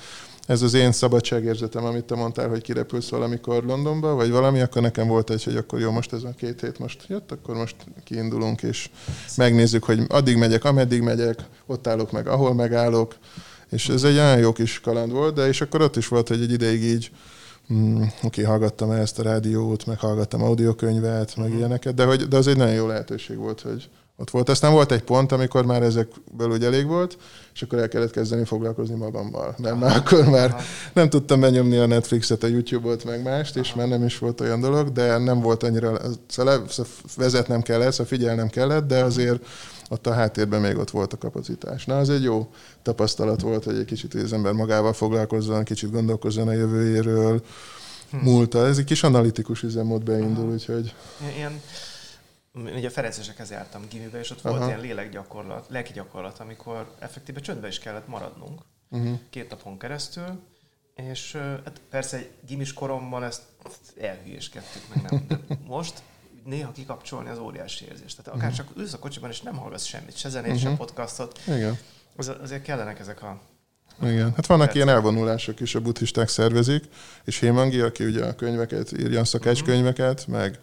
ez az én szabadságérzetem, amit te mondtál, hogy kirepülsz valamikor Londonba, vagy valami, akkor nekem volt egy, hogy akkor jó, most ez a két hét most jött, akkor most kiindulunk, és megnézzük, hogy addig megyek, ameddig megyek, ott állok meg, ahol megállok, és ez egy olyan jó kis kaland volt, de és akkor ott is volt, hogy egy ideig így mm, oké, hallgattam ezt a rádiót, meg hallgattam audiokönyvet, meg uh-huh. ilyeneket, de, hogy, de az egy nagyon jó lehetőség volt, hogy, ott volt. Aztán volt egy pont, amikor már ezekből úgy elég volt, és akkor el kellett kezdeni foglalkozni magammal. Mert már akkor már nem tudtam benyomni a Netflixet, a YouTube-ot, meg mást, és már nem is volt olyan dolog, de nem volt annyira, szóval, vezetnem kellett, szóval figyelnem kellett, de azért ott a háttérben még ott volt a kapacitás. Na, az egy jó tapasztalat volt, hogy egy kicsit az ember magával foglalkozzon, kicsit gondolkozzon a jövőjéről, hm. múlta. Ez egy kis analitikus üzemmód beindul, úgyhogy... Ilyen ugye a Ferencesekhez jártam gimibe, és ott Aha. volt ilyen lélekgyakorlat, lelki gyakorlat, amikor effektíve csöndbe is kellett maradnunk uh-huh. két napon keresztül, és hát persze egy gimis koromban ezt elhülyéskedtük, meg nem. De most néha kikapcsolni az óriási érzés. Tehát akár uh-huh. csak ülsz a kocsiban, és nem hallgatsz semmit, se zenét, uh-huh. se podcastot. Igen. Az, azért kellenek ezek a igen, hát vannak ilyen elvonulások is, a buddhisták szervezik, és Hémangi, aki ugye a könyveket írja, a szakácskönyveket, uh-huh. meg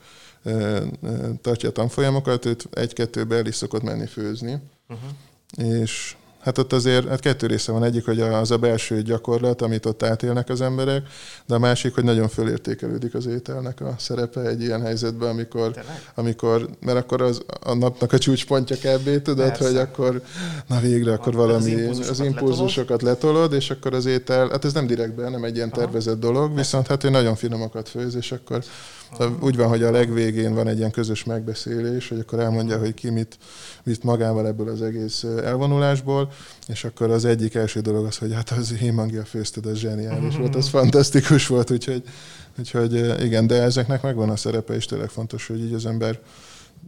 tartja a tanfolyamokat, őt egy-kettőbe el is szokott menni főzni. Uh-huh. És Hát ott azért hát kettő része van. Egyik, hogy az a belső gyakorlat, amit ott átélnek az emberek, de a másik, hogy nagyon fölértékelődik az ételnek a szerepe egy ilyen helyzetben, amikor, amikor mert akkor az, a napnak a csúcspontja kb. tudod, Persze. hogy akkor na végre, akkor valami az impulzusokat, az impulzusokat letolod. letolod, és akkor az étel, hát ez nem direktben, nem egy ilyen tervezett dolog, viszont hát ő nagyon finomakat főz, és akkor Aha. úgy van, hogy a legvégén van egy ilyen közös megbeszélés, hogy akkor elmondja, hogy ki mit vitt magával ebből az egész elvonulásból, és akkor az egyik első dolog az, hogy hát az Hémangia főzted, az zseniális volt, az fantasztikus volt, úgyhogy, úgyhogy igen, de ezeknek megvan a szerepe, és tényleg fontos, hogy így az ember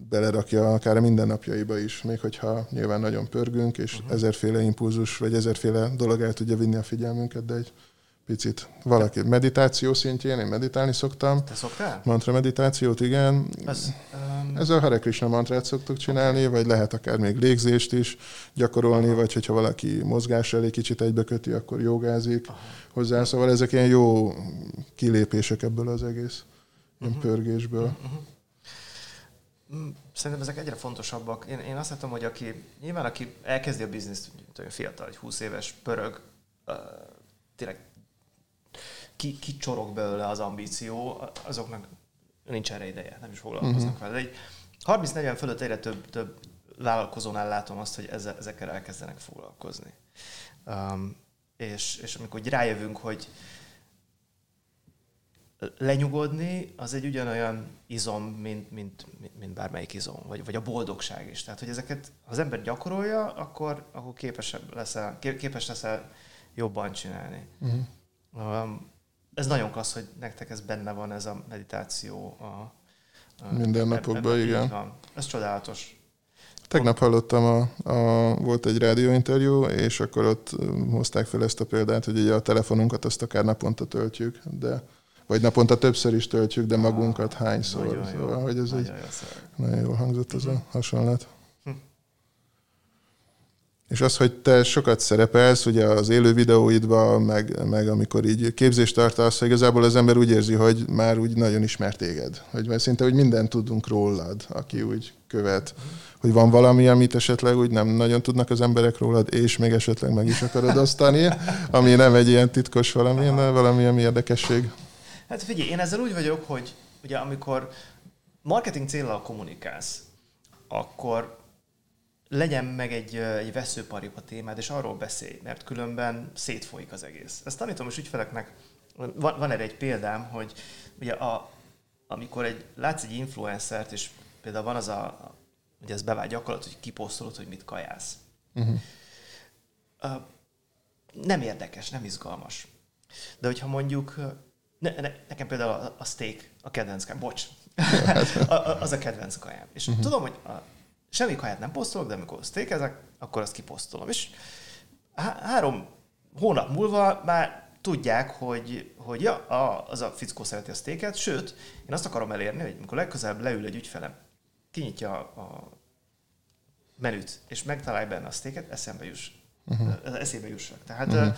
belerakja akár a mindennapjaiba is, még hogyha nyilván nagyon pörgünk, és uh-huh. ezerféle impulzus, vagy ezerféle dolog el tudja vinni a figyelmünket, de egy picit. Valaki meditáció szintjén, én meditálni szoktam. Te szoktál? Mantra meditációt, igen. Ez, um... Ez a Hare Krishna mantrát szoktuk csinálni, okay. vagy lehet akár még légzést is gyakorolni, Aha. vagy hogyha valaki mozgás elé kicsit egybeköti, akkor jogázik Aha. hozzá. Szóval ezek ilyen jó kilépések ebből az egész uh-huh. pörgésből. Uh-huh. Szerintem ezek egyre fontosabbak. Én, én azt látom, hogy aki, nyilván aki elkezdi a bizniszt, fiatal, egy 20 éves, pörög, uh, tényleg ki, kicsorog belőle az ambíció, azoknak nincs erre ideje, nem is foglalkoznak uh-huh. vele. egy 30-40 fölött egyre több, több vállalkozónál látom azt, hogy ezzel, ezekkel elkezdenek foglalkozni. Um, és, és amikor rájövünk, hogy lenyugodni az egy ugyanolyan izom, mint, mint, mint bármelyik izom, vagy, vagy a boldogság is. Tehát, hogy ezeket ha az ember gyakorolja, akkor, akkor képesebb leszel, képes leszel jobban csinálni. Uh-huh. Um, ez nagyon klassz, hogy nektek ez benne van, ez a meditáció. A, a Minden napokban, igen. Van. Ez csodálatos. Tegnap hallottam, a, a, volt egy rádióinterjú, és akkor ott hozták fel ezt a példát, hogy ugye a telefonunkat azt akár naponta töltjük, de vagy naponta többször is töltjük, de magunkat hányszor. Nagyon szóval, jó. hogy ez nagyon egy, jó nagyon jól hangzott ez a mhm. hasonlat. És az, hogy te sokat szerepelsz ugye az élő videóidban, meg, meg amikor így képzést tartasz, igazából az ember úgy érzi, hogy már úgy nagyon ismert téged. Hogy már szinte hogy mindent tudunk rólad, aki úgy követ. Hogy van valami, amit esetleg úgy nem nagyon tudnak az emberek rólad, és még esetleg meg is akarod osztani, ami nem egy ilyen titkos valami, hanem valami, ami érdekesség. Hát figyelj, én ezzel úgy vagyok, hogy ugye amikor marketing célral kommunikálsz, akkor legyen meg egy, egy veszőparipa témád, és arról beszélj, mert különben szétfolyik az egész. Ezt tanítom is ügyfeleknek, van, van erre egy példám, hogy ugye a, amikor egy, látsz egy influencert, és például van az a, ugye ez bevált gyakorlat, hogy kiposztolod, hogy mit kajálsz. Uh-huh. Uh, nem érdekes, nem izgalmas. De hogyha mondjuk ne, ne, nekem például a, a steak a kedvenc kajám, bocs, az a kedvenc kajám. És uh-huh. tudom, hogy a, semmi kaját nem posztolok, de amikor steakezek, akkor azt kiposztolom. És há- három hónap múlva már tudják, hogy, hogy ja, a, az a fickó szereti a steaket, sőt, én azt akarom elérni, hogy amikor legközelebb leül egy ügyfelem, kinyitja a, a menüt, és megtalálja benne a steaket, eszembe juss. Uh-huh. Eszébe jussak. Tehát uh-huh.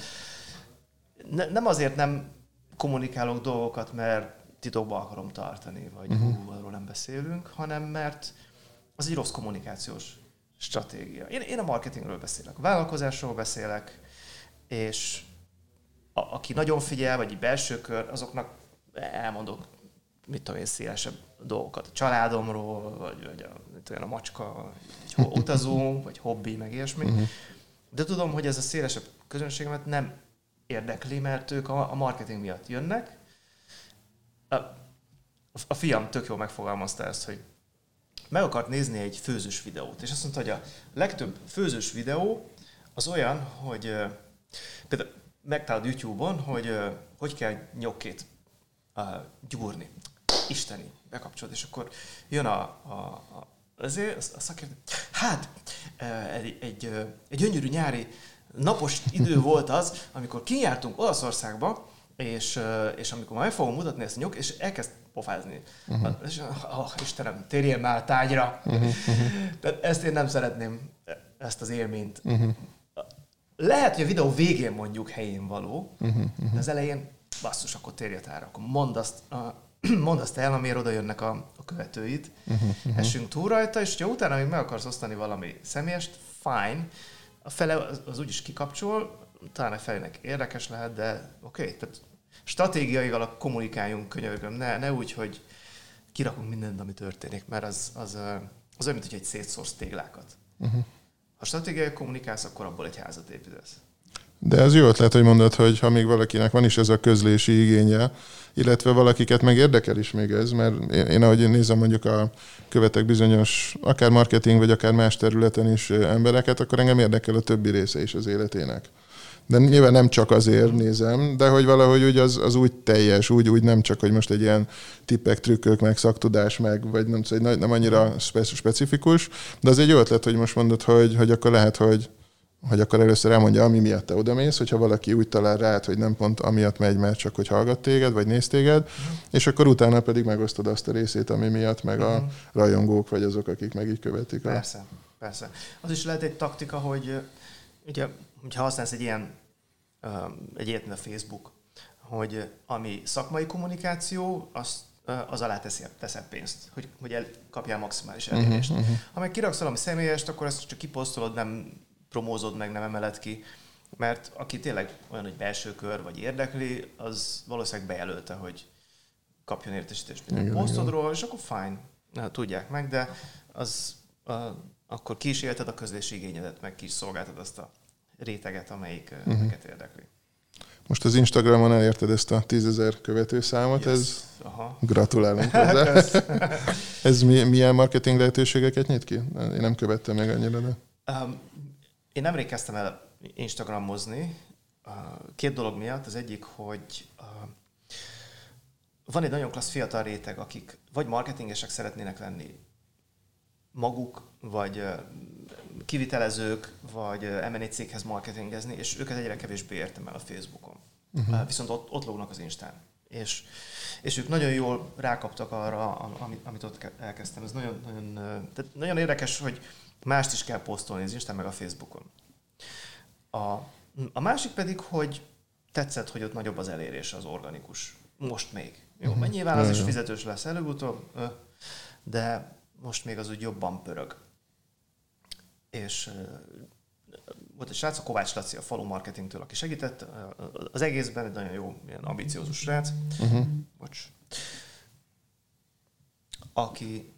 ne, nem azért nem kommunikálok dolgokat, mert titokban akarom tartani, vagy uh-huh. hú, arról nem beszélünk, hanem mert az egy rossz kommunikációs stratégia. Én, én a marketingről beszélek, a vállalkozásról beszélek, és a, aki nagyon figyel, vagy egy belső kör, azoknak elmondok, mit tudom én, szélesebb dolgokat. A családomról, vagy, vagy a, tudom, a macska, vagy utazó, vagy hobbi, meg ilyesmi. Uh-huh. De tudom, hogy ez a szélesebb közönségemet nem érdekli, mert ők a, a marketing miatt jönnek. A, a fiam tök jól megfogalmazta ezt, hogy meg akart nézni egy főzős videót, és azt mondta, hogy a legtöbb főzős videó az olyan, hogy például megtalálod YouTube-on, hogy hogy kell nyokkét gyúrni. Isteni, bekapcsolod, és akkor jön a, a, a azért a szakértő, hát egy, egy, egy gyönyörű nyári napos idő volt az, amikor kijártunk Olaszországba, és, és amikor majd fogom mutatni ezt a nyok, és elkezd pofázni. Uh-huh. És, oh, Istenem, térjél már tágyra. Uh-huh. Tehát ezt én nem szeretném, ezt az élményt. Uh-huh. Lehet, hogy a videó végén mondjuk helyén való, uh-huh. de az elején basszus, akkor térj tára, akkor mondd azt, uh, mondd azt el, amiért oda jönnek a, a követőid, uh-huh. essünk túl rajta, és ha utána még meg akarsz osztani valami személyest, fine, a fele az, az úgyis kikapcsol, talán a felének érdekes lehet, de oké, okay, tehát stratégiaival kommunikáljunk, könyörgöm, ne, ne úgy, hogy kirakunk mindent, ami történik, mert az, az, az olyan, mint hogy egy szétszórsz téglákat. Uh-huh. Ha stratégiai kommunikálsz, akkor abból egy házat építesz. De ez jó ötlet, hogy mondod, hogy ha még valakinek van is ez a közlési igénye, illetve valakiket meg érdekel is még ez, mert én, én ahogy én nézem mondjuk a követek bizonyos, akár marketing, vagy akár más területen is embereket, akkor engem érdekel a többi része is az életének. De nyilván nem csak azért nézem, de hogy valahogy úgy az, az úgy teljes, úgy, úgy nem csak, hogy most egy ilyen tippek, trükkök, meg szaktudás, meg, vagy nem, szóval nem annyira specifikus, de az egy jó ötlet, hogy most mondod, hogy, hogy akkor lehet, hogy hogy akkor először elmondja, ami miatt te odamész, hogyha valaki úgy talál rád, hogy nem pont amiatt megy, mert csak hogy hallgat téged, vagy néz téged, uh-huh. és akkor utána pedig megosztod azt a részét, ami miatt, meg uh-huh. a mhm. rajongók, vagy azok, akik meg így követik. Persze, a... persze. Az is lehet egy taktika, hogy ugye, hogyha használsz egy ilyen, egy ilyet, mint a Facebook, hogy ami szakmai kommunikáció, azt az alá teszi, teszed pénzt, hogy, hogy el, kapjál maximális mhm, elérést. Uh-huh, uh-huh. Ha meg kiraksz valami személyest, akkor ezt csak kiposztolod, nem promózod meg, nem emeled ki, mert aki tényleg olyan, hogy belső kör vagy érdekli, az valószínűleg bejelölte, hogy kapjon értesítést minden posztodról, és akkor fine, tudják meg, de az a, akkor ki is élted a közlési igényedet, meg ki is szolgáltad azt a réteget, amelyik uh-huh. érdekli. Most az Instagramon elérted ezt a tízezer követőszámot, yes. ez Aha. gratulálunk hozzá. ez mi, milyen marketing lehetőségeket nyit ki? Én nem követtem meg annyira, de... Um, én nemrég kezdtem el Instagramozni, két dolog miatt. Az egyik, hogy van egy nagyon klassz fiatal réteg, akik vagy marketingesek szeretnének lenni maguk, vagy kivitelezők, vagy M&A céghez marketingezni, és őket egyre kevésbé értem el a Facebookon. Uh-huh. Viszont ott, ott lógnak az Instán. És, és ők nagyon jól rákaptak arra, amit, amit ott elkezdtem. Ez nagyon, nagyon, tehát nagyon érdekes, hogy mást is kell posztolni az Instán meg a Facebookon. A, a másik pedig, hogy tetszett, hogy ott nagyobb az elérés az organikus. Most még. Jó, uh-huh. nyilván az is fizetős lesz előbb-utóbb, de most még az úgy jobban pörög. És volt egy srác, a Kovács Laci a falu marketingtől, aki segített. Az egészben egy nagyon jó, ilyen ambiciózus srác. Uh-huh. Bocs. Aki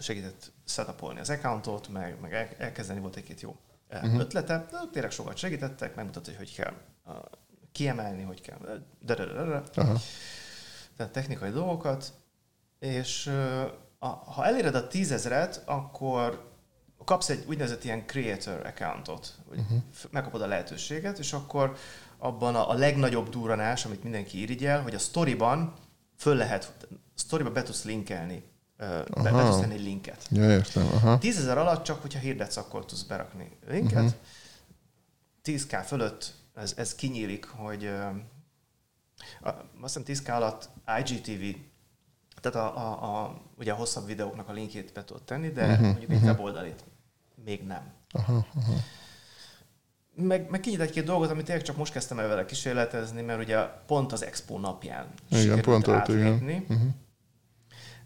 segített setupolni az accountot, meg, meg elkezdeni volt egy-két jó uh-huh. ötlete. De tényleg sokat segítettek, megmutatta, hogy hogy kell kiemelni, hogy kell. De. Uh-huh. Tehát technikai dolgokat. És a, ha eléred a tízezret, akkor kapsz egy úgynevezett ilyen creator accountot, hogy uh-huh. megkapod a lehetőséget, és akkor abban a, a legnagyobb duranás, amit mindenki irigyel, hogy a storyban föl lehet, storyba be tudsz linkelni, be, be tudsz tenni egy linket. Ja, értem. Aha. 10 ezer alatt csak, hogyha hirdetsz, akkor tudsz berakni linket. Uh-huh. Mhm. 10k fölött ez, ez kinyílik, hogy uh, azt hiszem 10k alatt IGTV tehát a, a, a, ugye a hosszabb videóknak a linkjét be tudod tenni, de uh-huh, mondjuk uh-huh. egy weboldalit még nem. Aha, aha. Meg, meg kinyit egy-két dolgot, amit tényleg csak most kezdtem el vele kísérletezni, mert ugye pont az Expo napján igen, pont ott, igen. Uh-huh.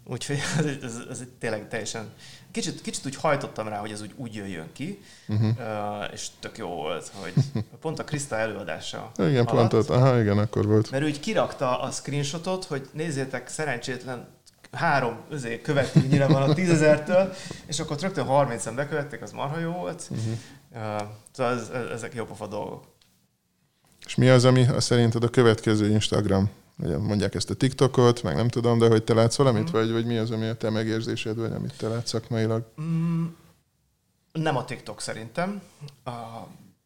Úgyhogy ez, ez, ez, ez tényleg teljesen... Kicsit, kicsit úgy hajtottam rá, hogy ez úgy, úgy jöjjön ki, uh-huh. uh, és tök jó volt, hogy pont a Krista előadása Igen, alatt, pont ott, aha, igen, akkor volt. Mert úgy kirakta a screenshotot, hogy nézzétek, szerencsétlen három közé követőnyire van a tízezertől, és akkor rögtön 30-en bekövették, az marha jó volt. Uh-huh. Uh, szóval ez, ezek jó pofa dolgok. És mi az, ami a szerinted a következő Instagram? Ugye mondják ezt a TikTokot, meg nem tudom, de hogy te látsz valamit, mm. vagy, vagy mi az, ami a te megérzésed, vagy amit te látsz szakmailag? Mm, nem a TikTok szerintem. Uh,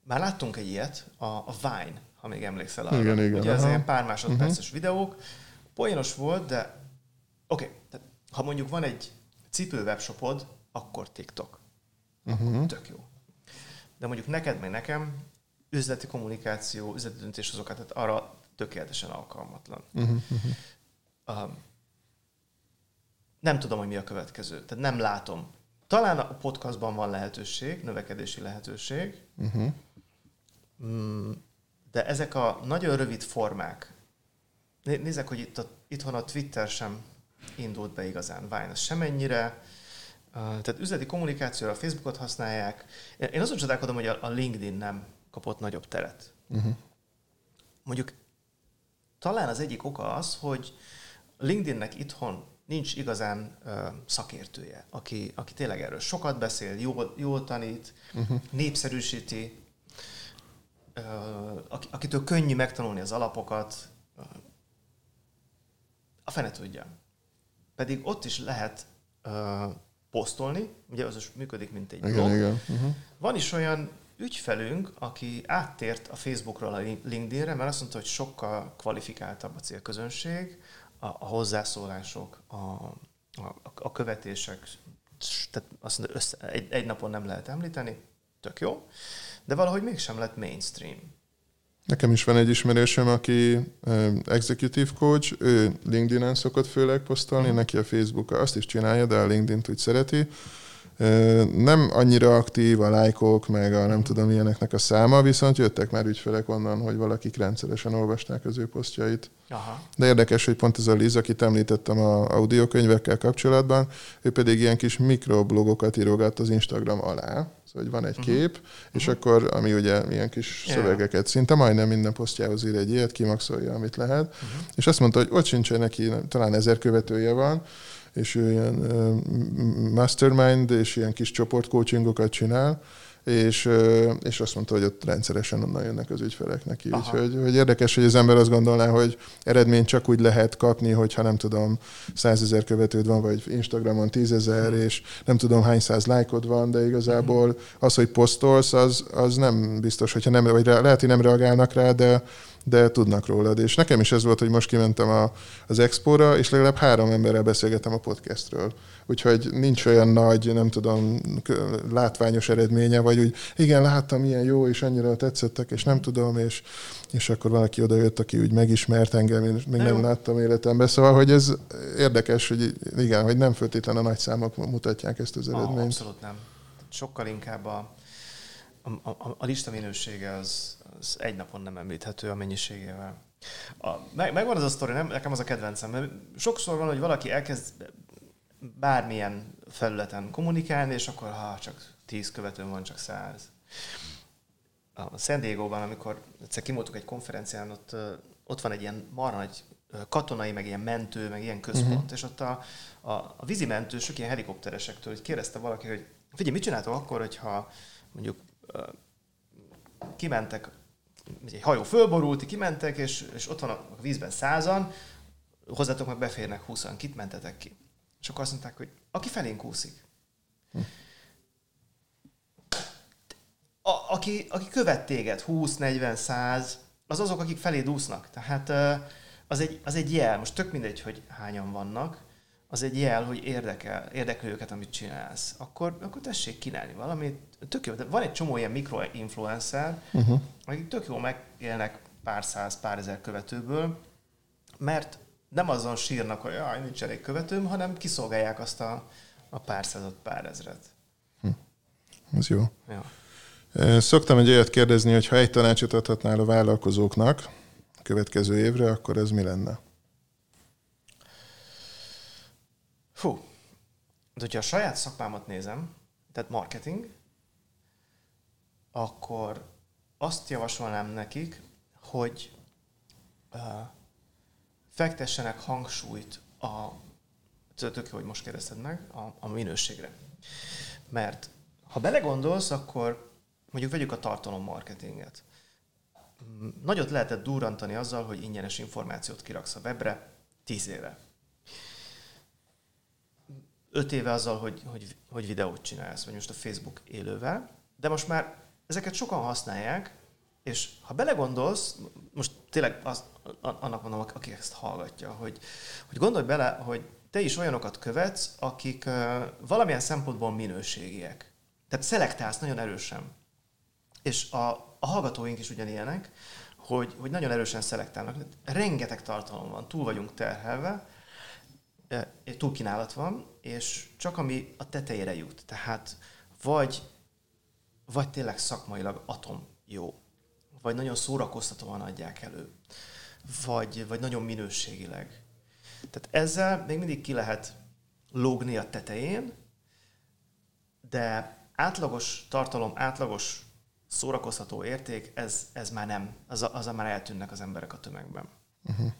már láttunk egy ilyet, a, a Vine, ha még emlékszel arra. Igen, igen. Ugye ez ilyen pár másodperces uh-huh. videók. Poénos volt, de oké, okay, ha mondjuk van egy cipő webshopod, akkor TikTok. Uh-huh. Tök jó. De mondjuk neked, meg nekem üzleti kommunikáció, üzleti döntéshozokat, tehát arra tökéletesen alkalmatlan. Uh-huh. Uh, nem tudom, hogy mi a következő. Tehát nem látom. Talán a podcastban van lehetőség, növekedési lehetőség, uh-huh. de ezek a nagyon rövid formák, nézzek, hogy itt a, itthon a Twitter sem indult be igazán. Vine az semennyire, tehát üzleti kommunikációra a Facebookot használják. Én azon csodálkodom, hogy a LinkedIn nem kapott nagyobb teret. Uh-huh. Mondjuk talán az egyik oka az, hogy LinkedInnek itthon nincs igazán uh, szakértője, aki, aki tényleg erről sokat beszél, jól, jól tanít, uh-huh. népszerűsíti, uh, akitől könnyű megtanulni az alapokat. Uh, a fene tudja. Pedig ott is lehet uh, posztolni, ugye az is működik, mint egy blog. Igen, igen. Uh-huh. Van is olyan ügyfelünk, aki áttért a Facebookról a LinkedInre, mert azt mondta, hogy sokkal kvalifikáltabb a célközönség, a, a hozzászólások, a, a, a követések, tehát azt mondta, össze, egy, egy napon nem lehet említeni, tök jó, de valahogy mégsem lett mainstream. Nekem is van egy ismerősöm, aki executive coach, ő LinkedIn-en szokott főleg posztolni, neki a Facebook azt is csinálja, de a LinkedIn-t úgy szereti, nem annyira aktív a lájkok, meg a nem tudom ilyeneknek a száma, viszont jöttek már ügyfelek onnan, hogy valakik rendszeresen olvasták az ő posztjait. Aha. De érdekes, hogy pont ez a Liz, akit említettem a audiokönyvekkel kapcsolatban, ő pedig ilyen kis mikroblogokat írogat az Instagram alá. Szóval, hogy van egy uh-huh. kép, és uh-huh. akkor, ami ugye ilyen kis yeah. szövegeket, szinte majdnem minden posztjához ír egy ilyet, kimaxolja, amit lehet, uh-huh. és azt mondta, hogy ott sincsen neki, talán ezer követője van, és ő ilyen uh, mastermind és ilyen kis csoportcoachingokat csinál, és, és azt mondta, hogy ott rendszeresen onnan jönnek az ügyfelek neki. Úgyhogy hogy érdekes, hogy az ember azt gondolná, hogy eredményt csak úgy lehet kapni, hogyha nem tudom, százezer követőd van, vagy Instagramon tízezer, hmm. és nem tudom hány száz lájkod van, de igazából hmm. az, hogy posztolsz, az, az nem biztos, hogyha nem, vagy lehet, hogy nem reagálnak rá, de de tudnak rólad. És nekem is ez volt, hogy most kimentem a, az expóra, és legalább három emberrel beszélgetem a podcastről. Úgyhogy nincs olyan nagy, nem tudom, látványos eredménye, vagy úgy, igen, láttam, milyen jó, és annyira tetszettek, és nem tudom, és, és akkor valaki oda jött, aki úgy megismert engem, én még nem láttam életemben. Szóval, hogy ez érdekes, hogy igen, hogy nem föltétlen a nagy számok mutatják ezt az eredményt. Ah, abszolút nem. Sokkal inkább a, a, a, a lista minősége az, az egy napon nem említhető a mennyiségével. A, meg, megvan az a sztori, nem? nekem az a kedvencem, mert sokszor van, hogy valaki elkezd bármilyen felületen kommunikálni, és akkor ha csak tíz követőm van, csak száz. A San Diego-ban, amikor egyszer kimoltuk egy konferencián, ott, ott van egy ilyen marha nagy katonai, meg ilyen mentő, meg ilyen központ, uh-huh. és ott a, a, a vízimentősök, ilyen helikopteresektől, hogy kérdezte valaki, hogy figyelj, mit csináltok akkor, hogyha mondjuk kimentek, egy hajó fölborult, kimentek, és, és ott van a vízben százan, hozzátok meg beférnek húszan, kit mentetek ki? És akkor azt mondták, hogy aki felénk úszik. A, aki, aki követ téged 20, 40, 100, az azok, akik felé úsznak. Tehát az egy, az egy jel, most tök mindegy, hogy hányan vannak, az egy jel, hogy érdekel, érdekel őket, amit csinálsz. Akkor, akkor tessék kínálni valamit. Tök jó, de van egy csomó ilyen mikroinfluencer, uh-huh. akik tök jó megélnek pár száz, pár ezer követőből, mert nem azon sírnak, hogy jaj, nincs elég követőm, hanem kiszolgálják azt a, a pár százat, pár ezret. Hm. Ez jó. Ja. Szoktam egy olyat kérdezni, hogy ha egy tanácsot adhatnál a vállalkozóknak a következő évre, akkor ez mi lenne? Fú, de hogyha a saját szakmámat nézem, tehát marketing, akkor azt javasolnám nekik, hogy fektessenek hangsúlyt a, tök jó, hogy most kérdezted meg, a, a minőségre. Mert ha belegondolsz, akkor mondjuk vegyük a tartalommarketinget. Nagyot lehetett durrantani azzal, hogy ingyenes információt kiraksz a webre, tíz éve. Öt éve azzal, hogy, hogy, hogy videót csinálsz, vagy most a Facebook élővel, de most már ezeket sokan használják, és ha belegondolsz, most tényleg az, annak mondom, aki ezt hallgatja, hogy, hogy gondolj bele, hogy te is olyanokat követsz, akik uh, valamilyen szempontból minőségiek. Tehát szelektálsz nagyon erősen. És a, a hallgatóink is ugyanilyenek, hogy, hogy nagyon erősen szelektálnak. Rengeteg tartalom van, túl vagyunk terhelve, túl kínálat van, és csak ami a tetejére jut. Tehát vagy, vagy tényleg szakmailag atom jó, vagy nagyon szórakoztatóan adják elő, vagy, vagy nagyon minőségileg. Tehát ezzel még mindig ki lehet lógni a tetején, de átlagos tartalom, átlagos szórakoztató érték, ez, ez már nem, az, az már eltűnnek az emberek a tömegben. Uh-huh.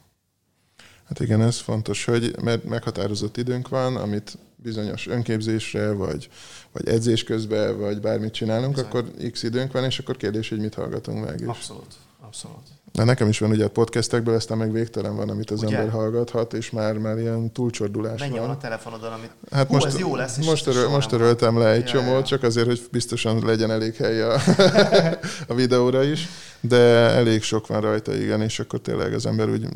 Hát igen, ez fontos, hogy mert meghatározott időnk van, amit bizonyos önképzésre, vagy, vagy edzés közben, vagy bármit csinálunk, Bizony. akkor x időnk van, és akkor kérdés, hogy mit hallgatunk meg. Abszolút, abszolút. Na, nekem is van ugye a podcastekből, aztán meg végtelen van, amit az ugye? ember hallgathat, és már, már ilyen túlcsordulás Mennyi van. van a telefonodon, amit hát Hú, most, ez jó lesz. Most, öröl, most öröltem le egy ja, csomót, ja. csak azért, hogy biztosan legyen elég hely a, a videóra is de elég sok van rajta, igen, és akkor tényleg az ember úgy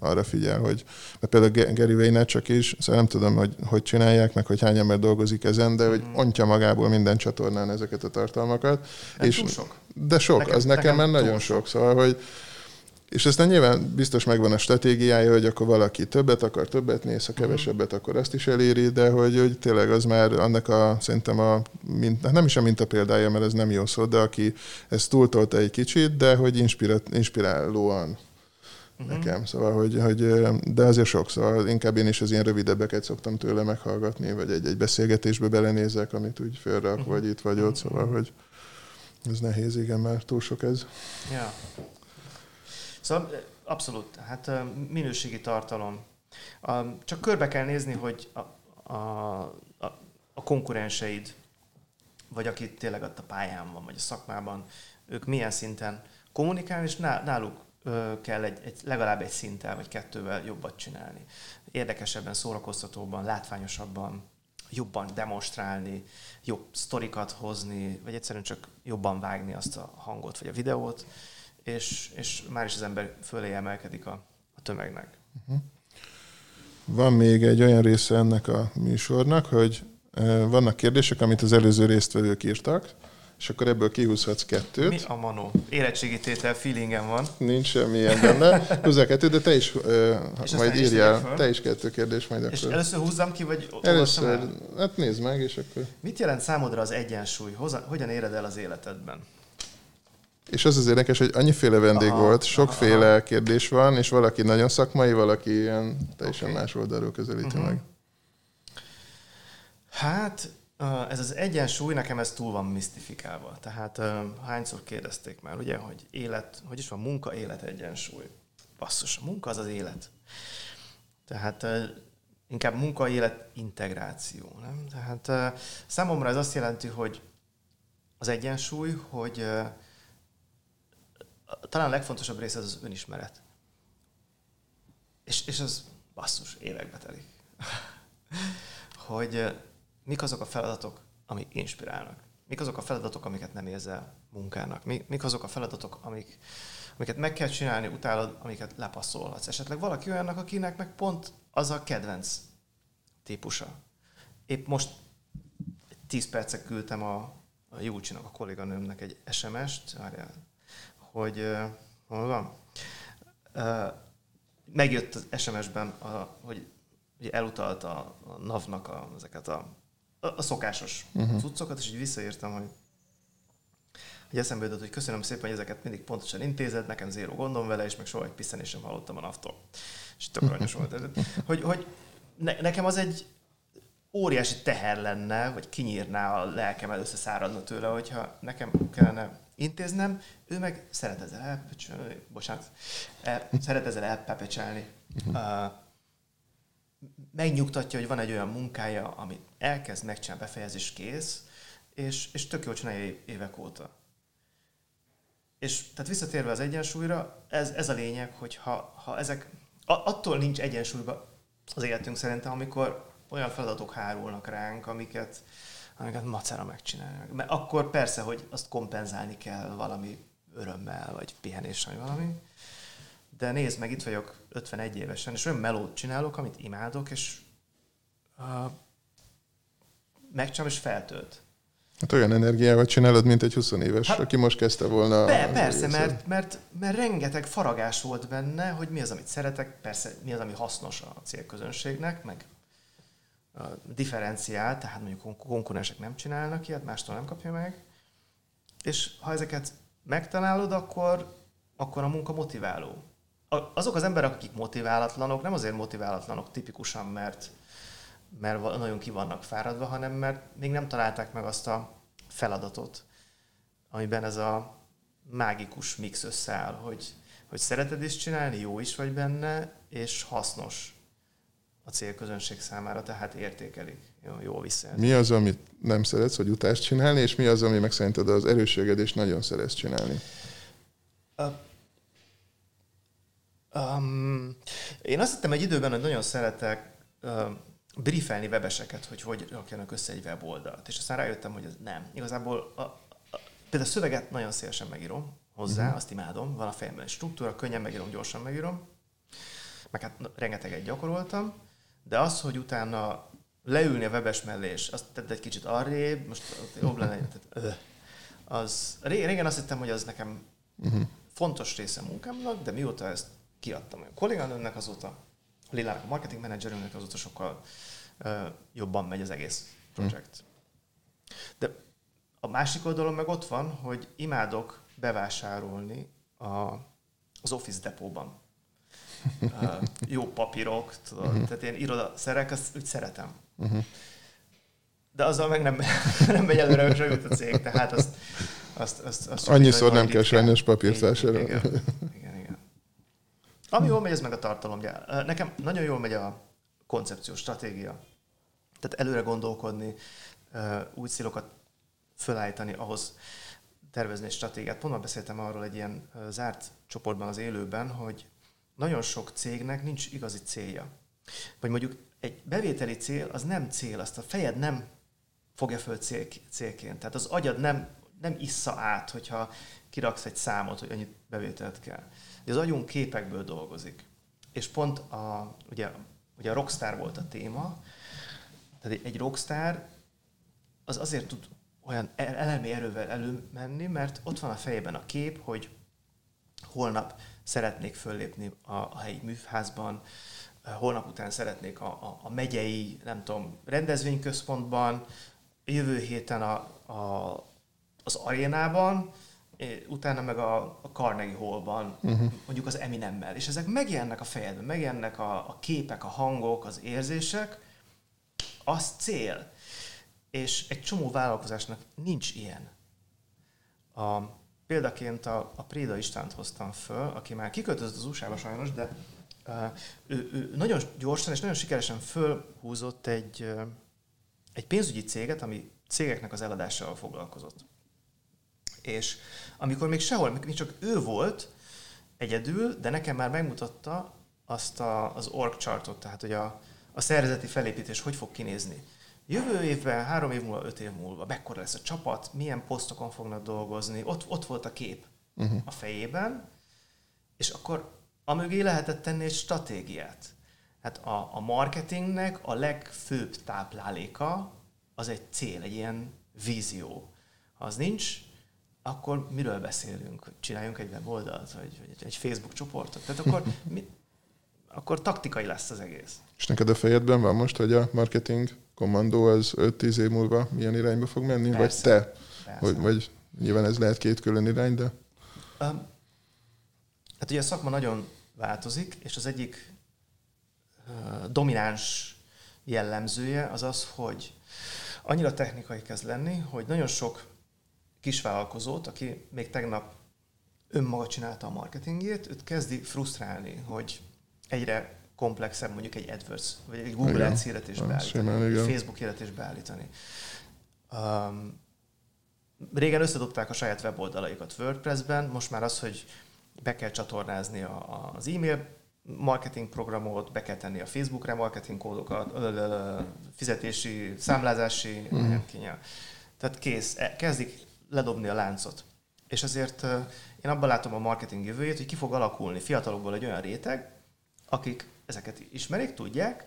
arra figyel, hogy mert például Gary Vaynerchuk is, szóval nem tudom, hogy hogy csinálják, meg hogy hány ember dolgozik ezen, de hogy mhm. ontja magából minden csatornán ezeket a tartalmakat. Nem és, sok. De sok, nekem, az nekem, nekem már nagyon sok, sok. Szóval, hogy és aztán nyilván biztos megvan a stratégiája, hogy akkor valaki többet akar, többet néz, ha kevesebbet, akkor azt is eléri, de hogy, hogy tényleg az már annak a, szerintem a, mint, hát nem is a minta példája, mert ez nem jó szó, de aki ezt túltolta egy kicsit, de hogy inspirálóan uh-huh. nekem. Szóval, hogy, hogy, de azért sok, szóval inkább én is az ilyen rövidebbeket szoktam tőle meghallgatni, vagy egy, egy beszélgetésbe belenézek, amit úgy félreak, uh-huh. vagy itt, vagy ott, szóval, hogy ez nehéz, igen, mert túl sok ez. Ja. Szóval abszolút, hát minőségi tartalom. Csak körbe kell nézni, hogy a, a, a, a konkurenseid, vagy aki tényleg ott a pályán van, vagy a szakmában, ők milyen szinten kommunikálni, és náluk kell egy, egy, legalább egy szinttel vagy kettővel jobbat csinálni. Érdekesebben, szórakoztatóban, látványosabban, jobban demonstrálni, jobb sztorikat hozni, vagy egyszerűen csak jobban vágni azt a hangot vagy a videót, és, és már is az ember fölé emelkedik a, a tömegnek. Uh-huh. Van még egy olyan része ennek a műsornak, hogy vannak kérdések, amit az előző résztvevők írtak, és akkor ebből kihúzhatsz kettőt. Mi a manó? Érettségi tétel feelingem van. Nincs semmi ilyen benne. Húzzál kettőt, de te is uh, majd írjál. Te is kettő kérdés majd és akkor. És először húzzam ki, vagy Először, hát nézd meg, és akkor... Mit jelent számodra az egyensúly? Hogyan éred el az életedben? És az az érdekes, hogy annyiféle vendég aha, volt, sokféle aha. kérdés van, és valaki nagyon szakmai, valaki ilyen teljesen okay. más oldalról közelíti uh-huh. meg. Hát, ez az egyensúly, nekem ez túl van misztifikálva. Tehát hányszor kérdezték már, ugye, hogy élet, hogy is van, munka-élet egyensúly. Basszus, a munka az az élet. Tehát inkább munka-élet integráció. Nem? Tehát számomra ez azt jelenti, hogy az egyensúly, hogy talán a legfontosabb része az az önismeret. És, és az basszus, évekbe telik. hogy mik azok a feladatok, amik inspirálnak? Mik azok a feladatok, amiket nem érzel munkának? Mik azok a feladatok, amik, amiket meg kell csinálni, utálod, amiket lepasszolhatsz? Esetleg valaki olyannak, akinek meg pont az a kedvenc típusa. Épp most 10 percek küldtem a, a Júcsinak, a kolléganőmnek egy SMS-t, hogy uh, hol van? Uh, megjött az SMS-ben, a, hogy ugye elutalta a, a NAV-nak a, ezeket a a szokásos uh-huh. cuccokat, és így visszaírtam, hogy hogy eszembe jutott, hogy köszönöm szépen, hogy ezeket mindig pontosan intézed, nekem zéró gondom vele, és meg soha egy piszenés sem hallottam a naftól. És tök aranyos volt. Hogy, hogy ne, nekem az egy óriási teher lenne, vagy kinyírná a lelkem, először száradna tőle, hogyha nekem kellene intéznem, ő meg szeret ezzel elpepecselni, bocsánat, el, szeret ezzel elpepecselni. Uh-huh. Uh, megnyugtatja, hogy van egy olyan munkája, amit elkezd, megcsinál, befejezés, kész, és, és tök jól csinálja évek óta. És tehát visszatérve az egyensúlyra, ez, ez a lényeg, hogy ha, ha ezek, attól nincs egyensúlyban az életünk szerintem, amikor olyan feladatok hárulnak ránk, amiket, amiket macera megcsinálni. Mert akkor persze, hogy azt kompenzálni kell valami örömmel, vagy pihenéssel, vagy valami. De nézd meg, itt vagyok 51 évesen, és olyan melót csinálok, amit imádok, és uh, megcsinálom, és feltölt. Hát olyan energiával csinálod, mint egy 20 éves, hát, aki most kezdte volna. Be, persze, mert, mert, mert rengeteg faragás volt benne, hogy mi az, amit szeretek, persze mi az, ami hasznos a célközönségnek, meg differenciál, tehát mondjuk konkurensek nem csinálnak ilyet, mástól nem kapja meg. És ha ezeket megtalálod, akkor, akkor a munka motiváló azok az emberek, akik motiválatlanok, nem azért motiválatlanok tipikusan, mert, mert nagyon ki vannak fáradva, hanem mert még nem találták meg azt a feladatot, amiben ez a mágikus mix összeáll, hogy, hogy szereted is csinálni, jó is vagy benne, és hasznos a célközönség számára, tehát értékelik. Jó, jó visszajelzik. Mi az, amit nem szeretsz, hogy utást csinálni, és mi az, ami meg szerinted az erősséged, és nagyon szeretsz csinálni? Um, én azt hittem egy időben, hogy nagyon szeretek uh, briefelni webeseket, hogy hogy rakjanak össze egy weboldalt. És aztán rájöttem, hogy ez nem. Igazából a, a, például a szöveget nagyon szélesen megírom hozzá, uh-huh. azt imádom, van a fejemben egy struktúra, könnyen megírom, gyorsan megírom, meg hát rengeteget gyakoroltam, de az, hogy utána leülni a webes mellé, és azt tedd egy kicsit arrébb, most jobb lenne, tehát, az, régen azt hittem, hogy az nekem uh-huh. fontos része a munkámnak, de mióta ezt kiadtam a kolléganőmnek azóta, a Lilának a marketing menedzserünknek azóta sokkal uh, jobban megy az egész projekt. De a másik oldalon meg ott van, hogy imádok bevásárolni a, az Office depóban. Jó papírok, tudod, uh-huh. tehát ilyen irodaszerek, azt úgy szeretem. Uh-huh. De azzal meg nem, nem megy előre, hogy jut a cég, tehát azt, azt, azt, azt Annyiszor nem kell sajnos papírt vásárolni. Igen, igen, igen. Ami jól megy, ez meg a tartalom. Nekem nagyon jól megy a koncepció, stratégia. Tehát előre gondolkodni, új célokat fölállítani, ahhoz tervezni egy stratégiát. Pont beszéltem arról egy ilyen zárt csoportban az élőben, hogy nagyon sok cégnek nincs igazi célja. Vagy mondjuk egy bevételi cél, az nem cél, azt a fejed nem fogja föl cél, célként. Tehát az agyad nem, nem issza át, hogyha kiraksz egy számot, hogy annyit bevételt kell. De az agyunk képekből dolgozik. És pont a, ugye, ugye a rockstar volt a téma, tehát egy rockstar az azért tud olyan elemi erővel előmenni, mert ott van a fejében a kép, hogy holnap szeretnék föllépni a, a helyi műfházban, holnap után szeretnék a, a, a megyei, nem tudom, rendezvényközpontban, jövő héten a, a, az arénában, utána meg a, a Carnegie Hallban, uh-huh. mondjuk az Eminemmel. És ezek megjelennek a fejedben, megjelennek a, a képek, a hangok, az érzések, az cél. És egy csomó vállalkozásnak nincs ilyen. A, példaként a, a Préda Istvánt hoztam föl, aki már kiköltözött az USA-ba sajnos, de uh, ő, ő nagyon gyorsan és nagyon sikeresen fölhúzott egy, uh, egy pénzügyi céget, ami cégeknek az eladásával foglalkozott. És amikor még sehol, még csak ő volt egyedül, de nekem már megmutatta azt a, az org chartot, tehát hogy a, a szervezeti felépítés hogy fog kinézni. Jövő évben, három év múlva, öt év múlva, mekkora lesz a csapat, milyen posztokon fognak dolgozni, ott, ott volt a kép uh-huh. a fejében, és akkor amögé lehetett tenni egy stratégiát. Hát a, a marketingnek a legfőbb tápláléka az egy cél, egy ilyen vízió. Ha az nincs, akkor miről beszélünk? Csináljunk egy weboldalt, vagy, vagy egy Facebook csoportot? Tehát akkor, mi, akkor taktikai lesz az egész. És neked a fejedben van most, hogy a marketing kommandó az 5-10 év múlva milyen irányba fog menni? Persze. Vagy te? Persze. Vagy, vagy nyilván ez lehet két külön irány, de... Um, hát ugye a szakma nagyon változik, és az egyik uh, domináns jellemzője az az, hogy annyira technikai kezd lenni, hogy nagyon sok kisvállalkozót, aki még tegnap önmaga csinálta a marketingét, őt kezdi frusztrálni, hogy egyre komplexebb mondjuk egy AdWords, vagy egy Google igen. Ads hirdetést beállítani, egy Facebook hirdetést beállítani. Um, régen összedobták a saját weboldalaikat WordPress-ben, most már az, hogy be kell csatornázni a, az e-mail marketing programot, be kell tenni a Facebook remarketing kódokat, fizetési, számlázási, mm. Tehát kész, e, kezdik ledobni a láncot. És azért én abban látom a marketing jövőjét, hogy ki fog alakulni fiatalokból egy olyan réteg, akik ezeket ismerik, tudják,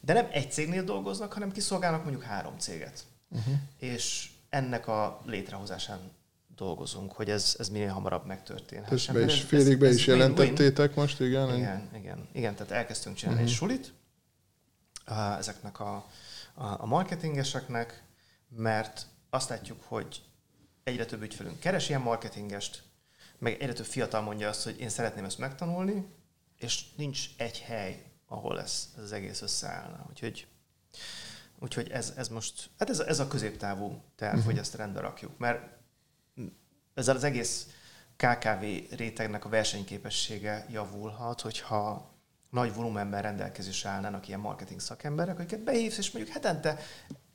de nem egy cégnél dolgoznak, hanem kiszolgálnak mondjuk három céget. Uh-huh. És ennek a létrehozásán dolgozunk, hogy ez, ez minél hamarabb megtörténhet. És be is, ez, félig be ez, is jelentettétek most, igen? Igen, igen, igen, tehát elkezdtünk csinálni uh-huh. egy sulit uh, ezeknek a, a, a marketingeseknek, mert azt látjuk, hogy egyre több ügyfelünk keres ilyen marketingest, meg egyre több fiatal mondja azt, hogy én szeretném ezt megtanulni, és nincs egy hely, ahol ez, ez az egész összeállna. Úgyhogy, úgyhogy ez, ez most, hát ez, ez a középtávú terv, uh-huh. hogy ezt rendbe rakjuk. Mert ezzel az egész KKV rétegnek a versenyképessége javulhat, hogyha nagy volumenben rendelkezésre állnának ilyen marketing szakemberek, akiket behívsz, és mondjuk hetente,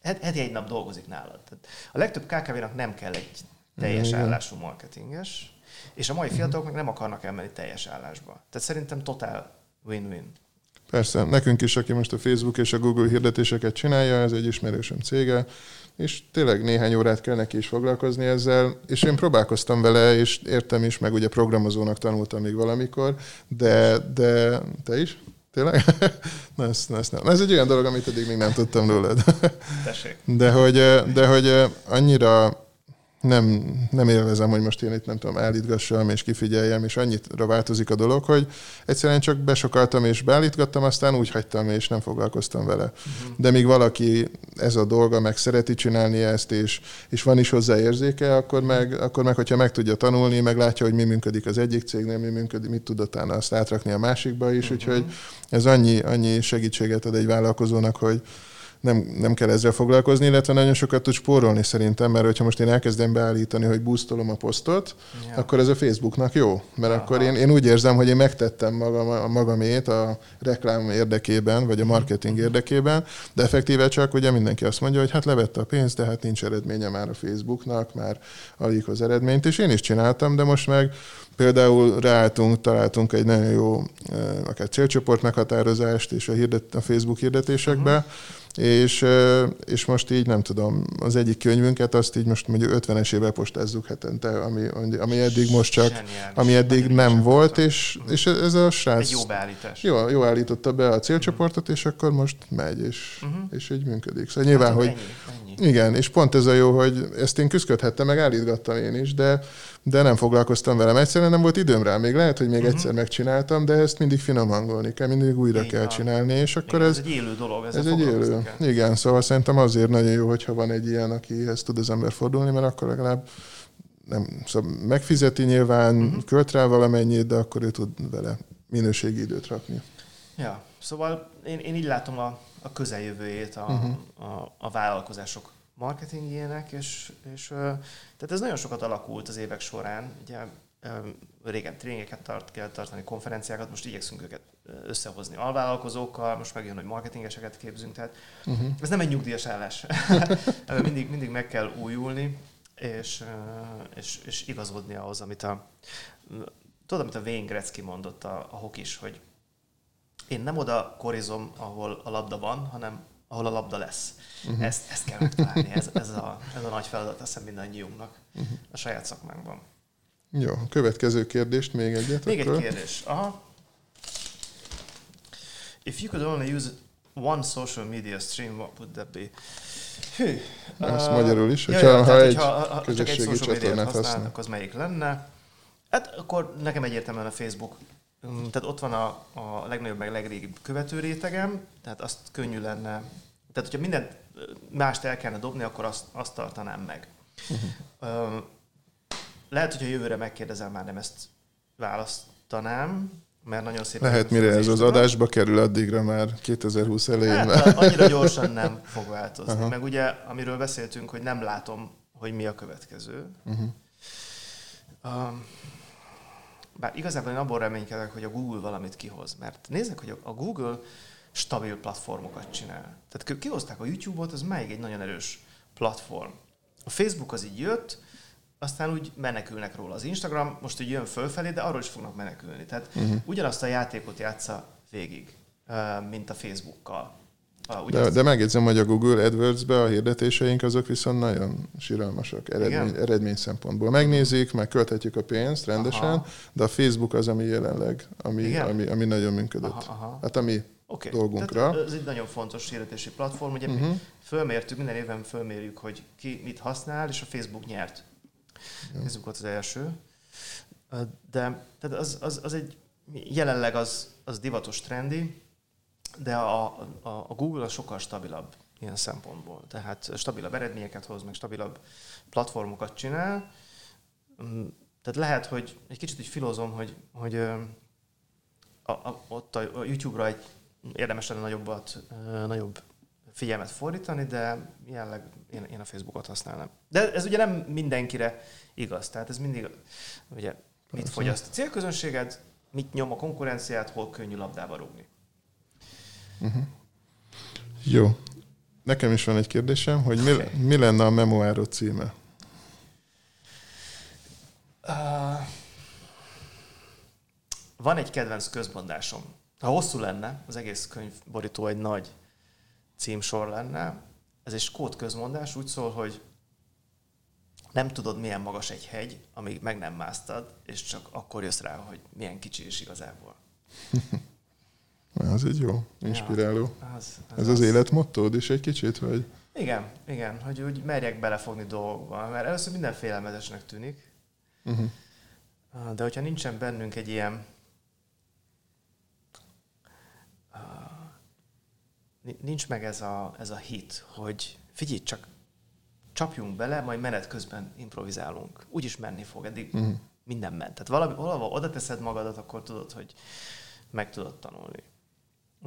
heti egy nap dolgozik nálad. Tehát a legtöbb KKV-nak nem kell egy teljes állású marketinges, és a mai fiatalok meg nem akarnak elmenni teljes állásba. Tehát szerintem totál win-win. Persze, nekünk is, aki most a Facebook és a Google hirdetéseket csinálja, ez egy ismerősöm cége, és tényleg néhány órát kell neki is foglalkozni ezzel, és én próbálkoztam vele, és értem is, meg ugye programozónak tanultam még valamikor, de, de te is? Tényleg? na, ezt, na, ezt nem. Ez egy olyan dolog, amit eddig még nem tudtam rólad. Tessék. De hogy, de hogy annyira nem, nem élvezem, hogy most én itt nem tudom, állítgassam és kifigyeljem, és annyira változik a dolog, hogy egyszerűen csak besokaltam és beállítgattam, aztán úgy hagytam, és nem foglalkoztam vele. Uh-huh. De míg valaki ez a dolga, meg szereti csinálni ezt, és, és van is hozzá érzéke, akkor meg, akkor meg, hogyha meg tudja tanulni, meg látja, hogy mi működik az egyik cégnél, mi működik, mit tud utána azt átrakni a másikba is, uh-huh. úgyhogy ez annyi, annyi segítséget ad egy vállalkozónak, hogy, nem, nem kell ezzel foglalkozni, illetve nagyon sokat tud spórolni szerintem, mert hogyha most én elkezdem beállítani, hogy boostolom a posztot, ja. akkor ez a Facebooknak jó, mert Aha. akkor én, én úgy érzem, hogy én megtettem magam, a magamét a reklám érdekében, vagy a marketing érdekében, de effektíve csak ugye mindenki azt mondja, hogy hát levette a pénzt, de hát nincs eredménye már a Facebooknak, már alig az eredményt, és én is csináltam, de most meg Például ráálltunk, találtunk egy nagyon jó eh, akár célcsoport meghatározást és a, hirdet, a Facebook hirdetésekbe, uh-huh és, és most így nem tudom, az egyik könyvünket azt így most mondjuk 50 esével postázzuk hetente, ami, ami eddig most csak, ami eddig nem volt, és, és ez a srác... Egy jó beállítás. Jó, jó állította be a célcsoportot, és akkor most megy, és, uh-huh. és így működik. Szóval nyilván, hát, hogy... Ennyi, ennyi. Igen, és pont ez a jó, hogy ezt én küzdködhettem, meg állítgattam én is, de de nem foglalkoztam velem. Egyszerűen nem volt időm rá. Még lehet, hogy még uh-huh. egyszer megcsináltam, de ezt mindig finom hangolni kell, mindig újra Igen. kell csinálni, és akkor Igen, ez... Ez egy élő dolog, ez egy élő. Kell. Igen, szóval szerintem azért nagyon jó, hogyha van egy ilyen, akihez tud az ember fordulni, mert akkor legalább nem, szóval megfizeti nyilván, uh-huh. költ rá valamennyit, de akkor ő tud vele minőségi időt rakni. Ja, szóval én, én így látom a, a közeljövőjét a, uh-huh. a, a vállalkozások marketingjének, és, és tehát ez nagyon sokat alakult az évek során. Ugye régen tréningeket tart, kell tartani, konferenciákat, most igyekszünk őket összehozni alvállalkozókkal, most megjön, hogy marketingeseket képzünk, tehát uh-huh. ez nem egy nyugdíjas állás. mindig, mindig meg kell újulni, és, és, és igazodni ahhoz, amit a, tudod, amit a Wayne Gretzky mondott a, a hokis, hogy én nem oda korizom, ahol a labda van, hanem ahol a labda lesz. Uh-huh. Ezt, ezt kell megtalálni, ez, ez, a, ez a nagy feladat, azt hiszem mindannyiunknak uh-huh. a saját szakmánkban. Jó, következő kérdést még egyet. Még akkor. egy kérdés. Aha. If you could only use one social media stream, what would that be? Hű. Ezt uh, magyarul is, hogyha ja, ha egy ha, ha csak egy csatornát használ, akkor az melyik lenne? Hát akkor nekem egyértelműen a Facebook tehát ott van a, a legnagyobb, meg legrégibb követő rétegem, tehát azt könnyű lenne, tehát hogyha mindent mást el kellene dobni, akkor azt, azt tartanám meg. Uh-huh. Lehet, hogyha jövőre megkérdezem, már nem ezt választanám, mert nagyon szép. Lehet, mire ez az adásba kerül, addigra már 2020 elején. Hát, annyira gyorsan nem fog változni. Uh-huh. Meg ugye, amiről beszéltünk, hogy nem látom, hogy mi a következő. Uh-huh. Um, bár igazából én abból reménykedek, hogy a Google valamit kihoz. Mert nézzük, hogy a Google stabil platformokat csinál. Tehát kihozták a YouTube-ot, az még egy nagyon erős platform. A Facebook az így jött, aztán úgy menekülnek róla. Az Instagram most úgy jön fölfelé, de arról is fognak menekülni. Tehát uh-huh. ugyanazt a játékot játsza végig, mint a Facebookkal. Ah, de, de megjegyzem, hogy a Google AdWords-be a hirdetéseink azok viszont nagyon síralmasak eredmény, eredmény szempontból. Megnézik, meg költhetjük a pénzt rendesen, aha. de a Facebook az, ami jelenleg, ami, ami, ami nagyon működött. Aha, aha. Hát ami okay. dolgunkra. Tehát ez egy nagyon fontos hirdetési platform. Ugye uh-huh. mi fölmértük, minden évben fölmérjük, hogy ki mit használ, és a Facebook nyert. Ja. Facebook volt az első. De tehát az, az, az egy, jelenleg az, az divatos trendi, de a, a, a Google a sokkal stabilabb ilyen szempontból. Tehát stabilabb eredményeket hoz, meg stabilabb platformokat csinál. Mm, tehát lehet, hogy egy kicsit így filozom, hogy, hogy a, a, ott a, a YouTube-ra egy érdemes lenne nagyobbat, nagyobb figyelmet fordítani, de jelenleg én, én a Facebookot használnám. De ez ugye nem mindenkire igaz, tehát ez mindig, ugye, mit fogyaszt a célközönséged, mit nyom a konkurenciát, hol könnyű labdába rúgni. Uh-huh. Jó. Nekem is van egy kérdésem, hogy mi, okay. mi lenne a memoárod címe? Uh, van egy kedvenc közmondásom. Ha hosszú lenne, az egész könyvborító egy nagy címsor lenne. Ez egy skót közmondás, úgy szól, hogy nem tudod, milyen magas egy hegy, amíg meg nem másztad, és csak akkor jössz rá, hogy milyen kicsi is igazából. Az egy jó, inspiráló. Ja, az, az Ez az, az életmottód is egy kicsit, vagy? Igen, igen, hogy úgy merjek belefogni dolgokba, mert először minden félelmetesnek tűnik, uh-huh. de hogyha nincsen bennünk egy ilyen nincs meg ez a, ez a hit, hogy figyelj csak, csapjunk bele, majd menet közben improvizálunk. Úgyis menni fog, eddig uh-huh. minden ment. Tehát valami, valahol oda teszed magadat, akkor tudod, hogy meg tudod tanulni.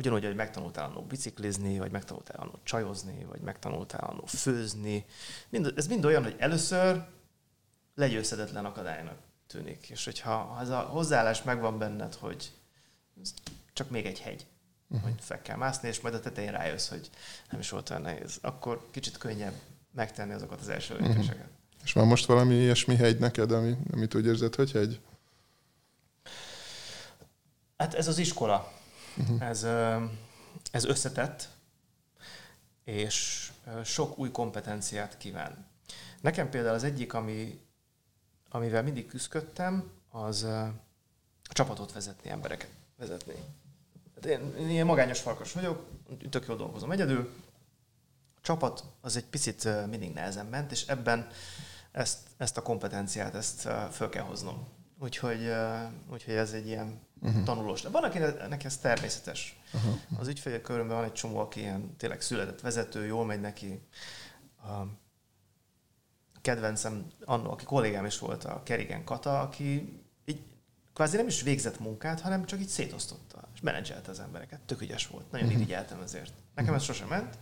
Ugyanúgy, hogy megtanultál annó biciklizni, vagy megtanultál annó csajozni, vagy megtanultál annó főzni. Mind, ez mind olyan, hogy először legyőzhetetlen akadálynak tűnik. És hogyha ha ez a hozzáállás megvan benned, hogy csak még egy hegy, uh-huh. hogy fel kell mászni, és majd a tetején rájössz, hogy nem is volt olyan nehéz. Akkor kicsit könnyebb megtenni azokat az első mhm. lépéseket. Uh-huh. És van most valami ilyesmi hegy neked, ami, amit úgy érzed, hogy hegy? Hát ez az iskola. Uh-huh. Ez, ez összetett, és sok új kompetenciát kíván. Nekem például az egyik, ami, amivel mindig küzdöttem, az a csapatot vezetni, embereket vezetni. Hát én, én ilyen magányos farkas vagyok, tök jól dolgozom egyedül. A csapat az egy picit mindig nehezen ment, és ebben ezt, ezt a kompetenciát, ezt föl kell hoznom. Úgyhogy, úgyhogy ez egy ilyen uh-huh. tanulós. Van, akinek ez természetes. Uh-huh. Az ügyfélek körülben van egy csomó, aki ilyen tényleg született vezető, jól megy neki. A kedvencem, annó, aki kollégám is volt, a Kerigen Kata, aki így kvázi nem is végzett munkát, hanem csak így szétosztotta, és menedzselte az embereket. Tök ügyes volt. Nagyon uh-huh. irigyeltem ezért. Nekem ez sosem ment.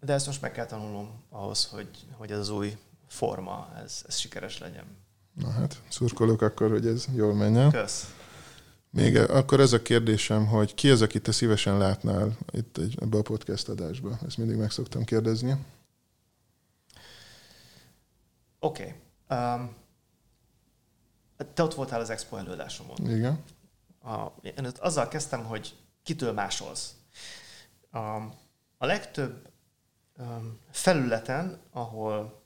De ezt most meg kell tanulnom ahhoz, hogy, hogy ez az új forma, ez, ez sikeres legyen. Na hát, szurkolok akkor, hogy ez jól menjen. Kösz. Még akkor ez a kérdésem, hogy ki az, akit te szívesen látnál itt egy, ebbe a podcast adásba? Ezt mindig meg szoktam kérdezni. Oké. Okay. Um, te ott voltál az expo előadásomon. Igen. A, én azzal kezdtem, hogy kitől másolsz. A, a legtöbb um, felületen, ahol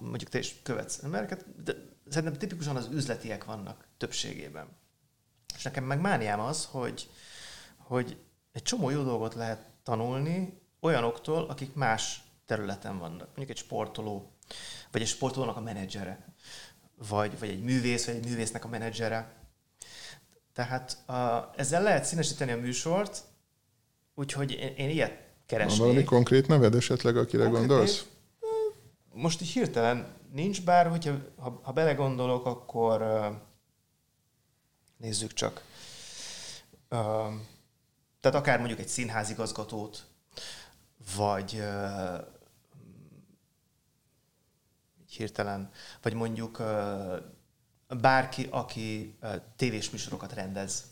mondjuk te is követsz embereket, de szerintem tipikusan az üzletiek vannak többségében. És nekem meg mániám az, hogy, hogy egy csomó jó dolgot lehet tanulni olyanoktól, akik más területen vannak. Mondjuk egy sportoló, vagy egy sportolónak a menedzsere, vagy, vagy egy művész, vagy egy művésznek a menedzsere. Tehát uh, ezzel lehet színesíteni a műsort, úgyhogy én, én ilyet keresnék. Van valami konkrét neved esetleg, akire konkrét gondolsz? Név? Most így hirtelen nincs, bár hogyha, ha, ha belegondolok, akkor nézzük csak. Tehát akár mondjuk egy színházigazgatót, vagy hirtelen, vagy mondjuk bárki, aki tévés műsorokat rendez.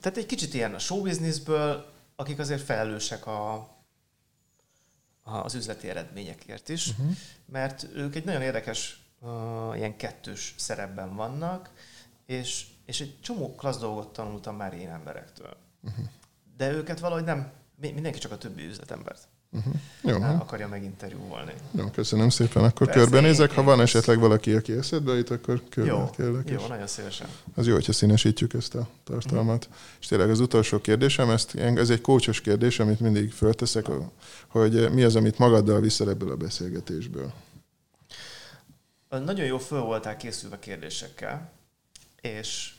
Tehát egy kicsit ilyen a showbizniszből, akik azért felelősek a, az üzleti eredményekért is, uh-huh. mert ők egy nagyon érdekes uh, ilyen kettős szerepben vannak, és, és egy csomó klassz dolgot tanultam már én emberektől. Uh-huh. De őket valahogy nem, mindenki csak a többi üzletembert. Uh-huh. Jó, nem akarja meginterjúvolni. Jó, köszönöm szépen. Akkor Persze, körbenézek. Én, ha van esetleg valaki, aki eszedbe jut, akkor körbe jó, kérlek. Jó, nagyon szívesen. Az jó, hogyha színesítjük ezt a tartalmat. Uh-huh. És tényleg az utolsó kérdésem, ezt, ez egy kócsos kérdés, amit mindig fölteszek, hogy mi az, amit magaddal viszel ebből a beszélgetésből? Nagyon jó föl voltál készülve kérdésekkel, és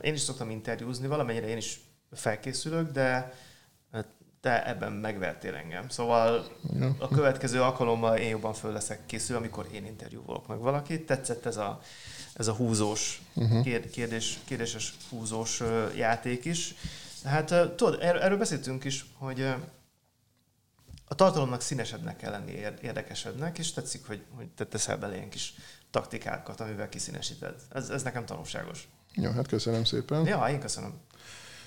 én is szoktam interjúzni, valamennyire én is felkészülök, de te ebben megvertél engem. Szóval ja. a következő alkalommal én jobban föl leszek készül, amikor én interjúvolok meg valakit. Tetszett ez a, ez a húzós, uh-huh. kérdés, kérdéses húzós játék is. Hát tudod, erről beszéltünk is, hogy a tartalomnak színesednek kell lenni, érdekesednek, és tetszik, hogy, hogy te teszel bele ilyen kis taktikákat, amivel kiszínesíted. Ez, ez nekem tanulságos. Jó, hát köszönöm szépen. Ja, én köszönöm.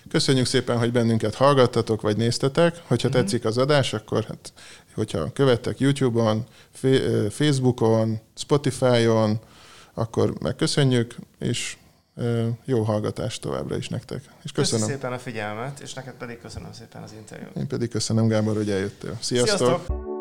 Köszönjük szépen, hogy bennünket hallgattatok, vagy néztetek. Hogyha mm-hmm. tetszik az adás, akkor hát, hogyha követtek YouTube-on, Facebookon, Spotify-on, akkor megköszönjük, és jó hallgatást továbbra is nektek. És köszönöm. Köszönöm szépen a figyelmet, és neked pedig köszönöm szépen az interjút. Én pedig köszönöm, Gábor, hogy eljöttél. Sziasztok! Sziasztok!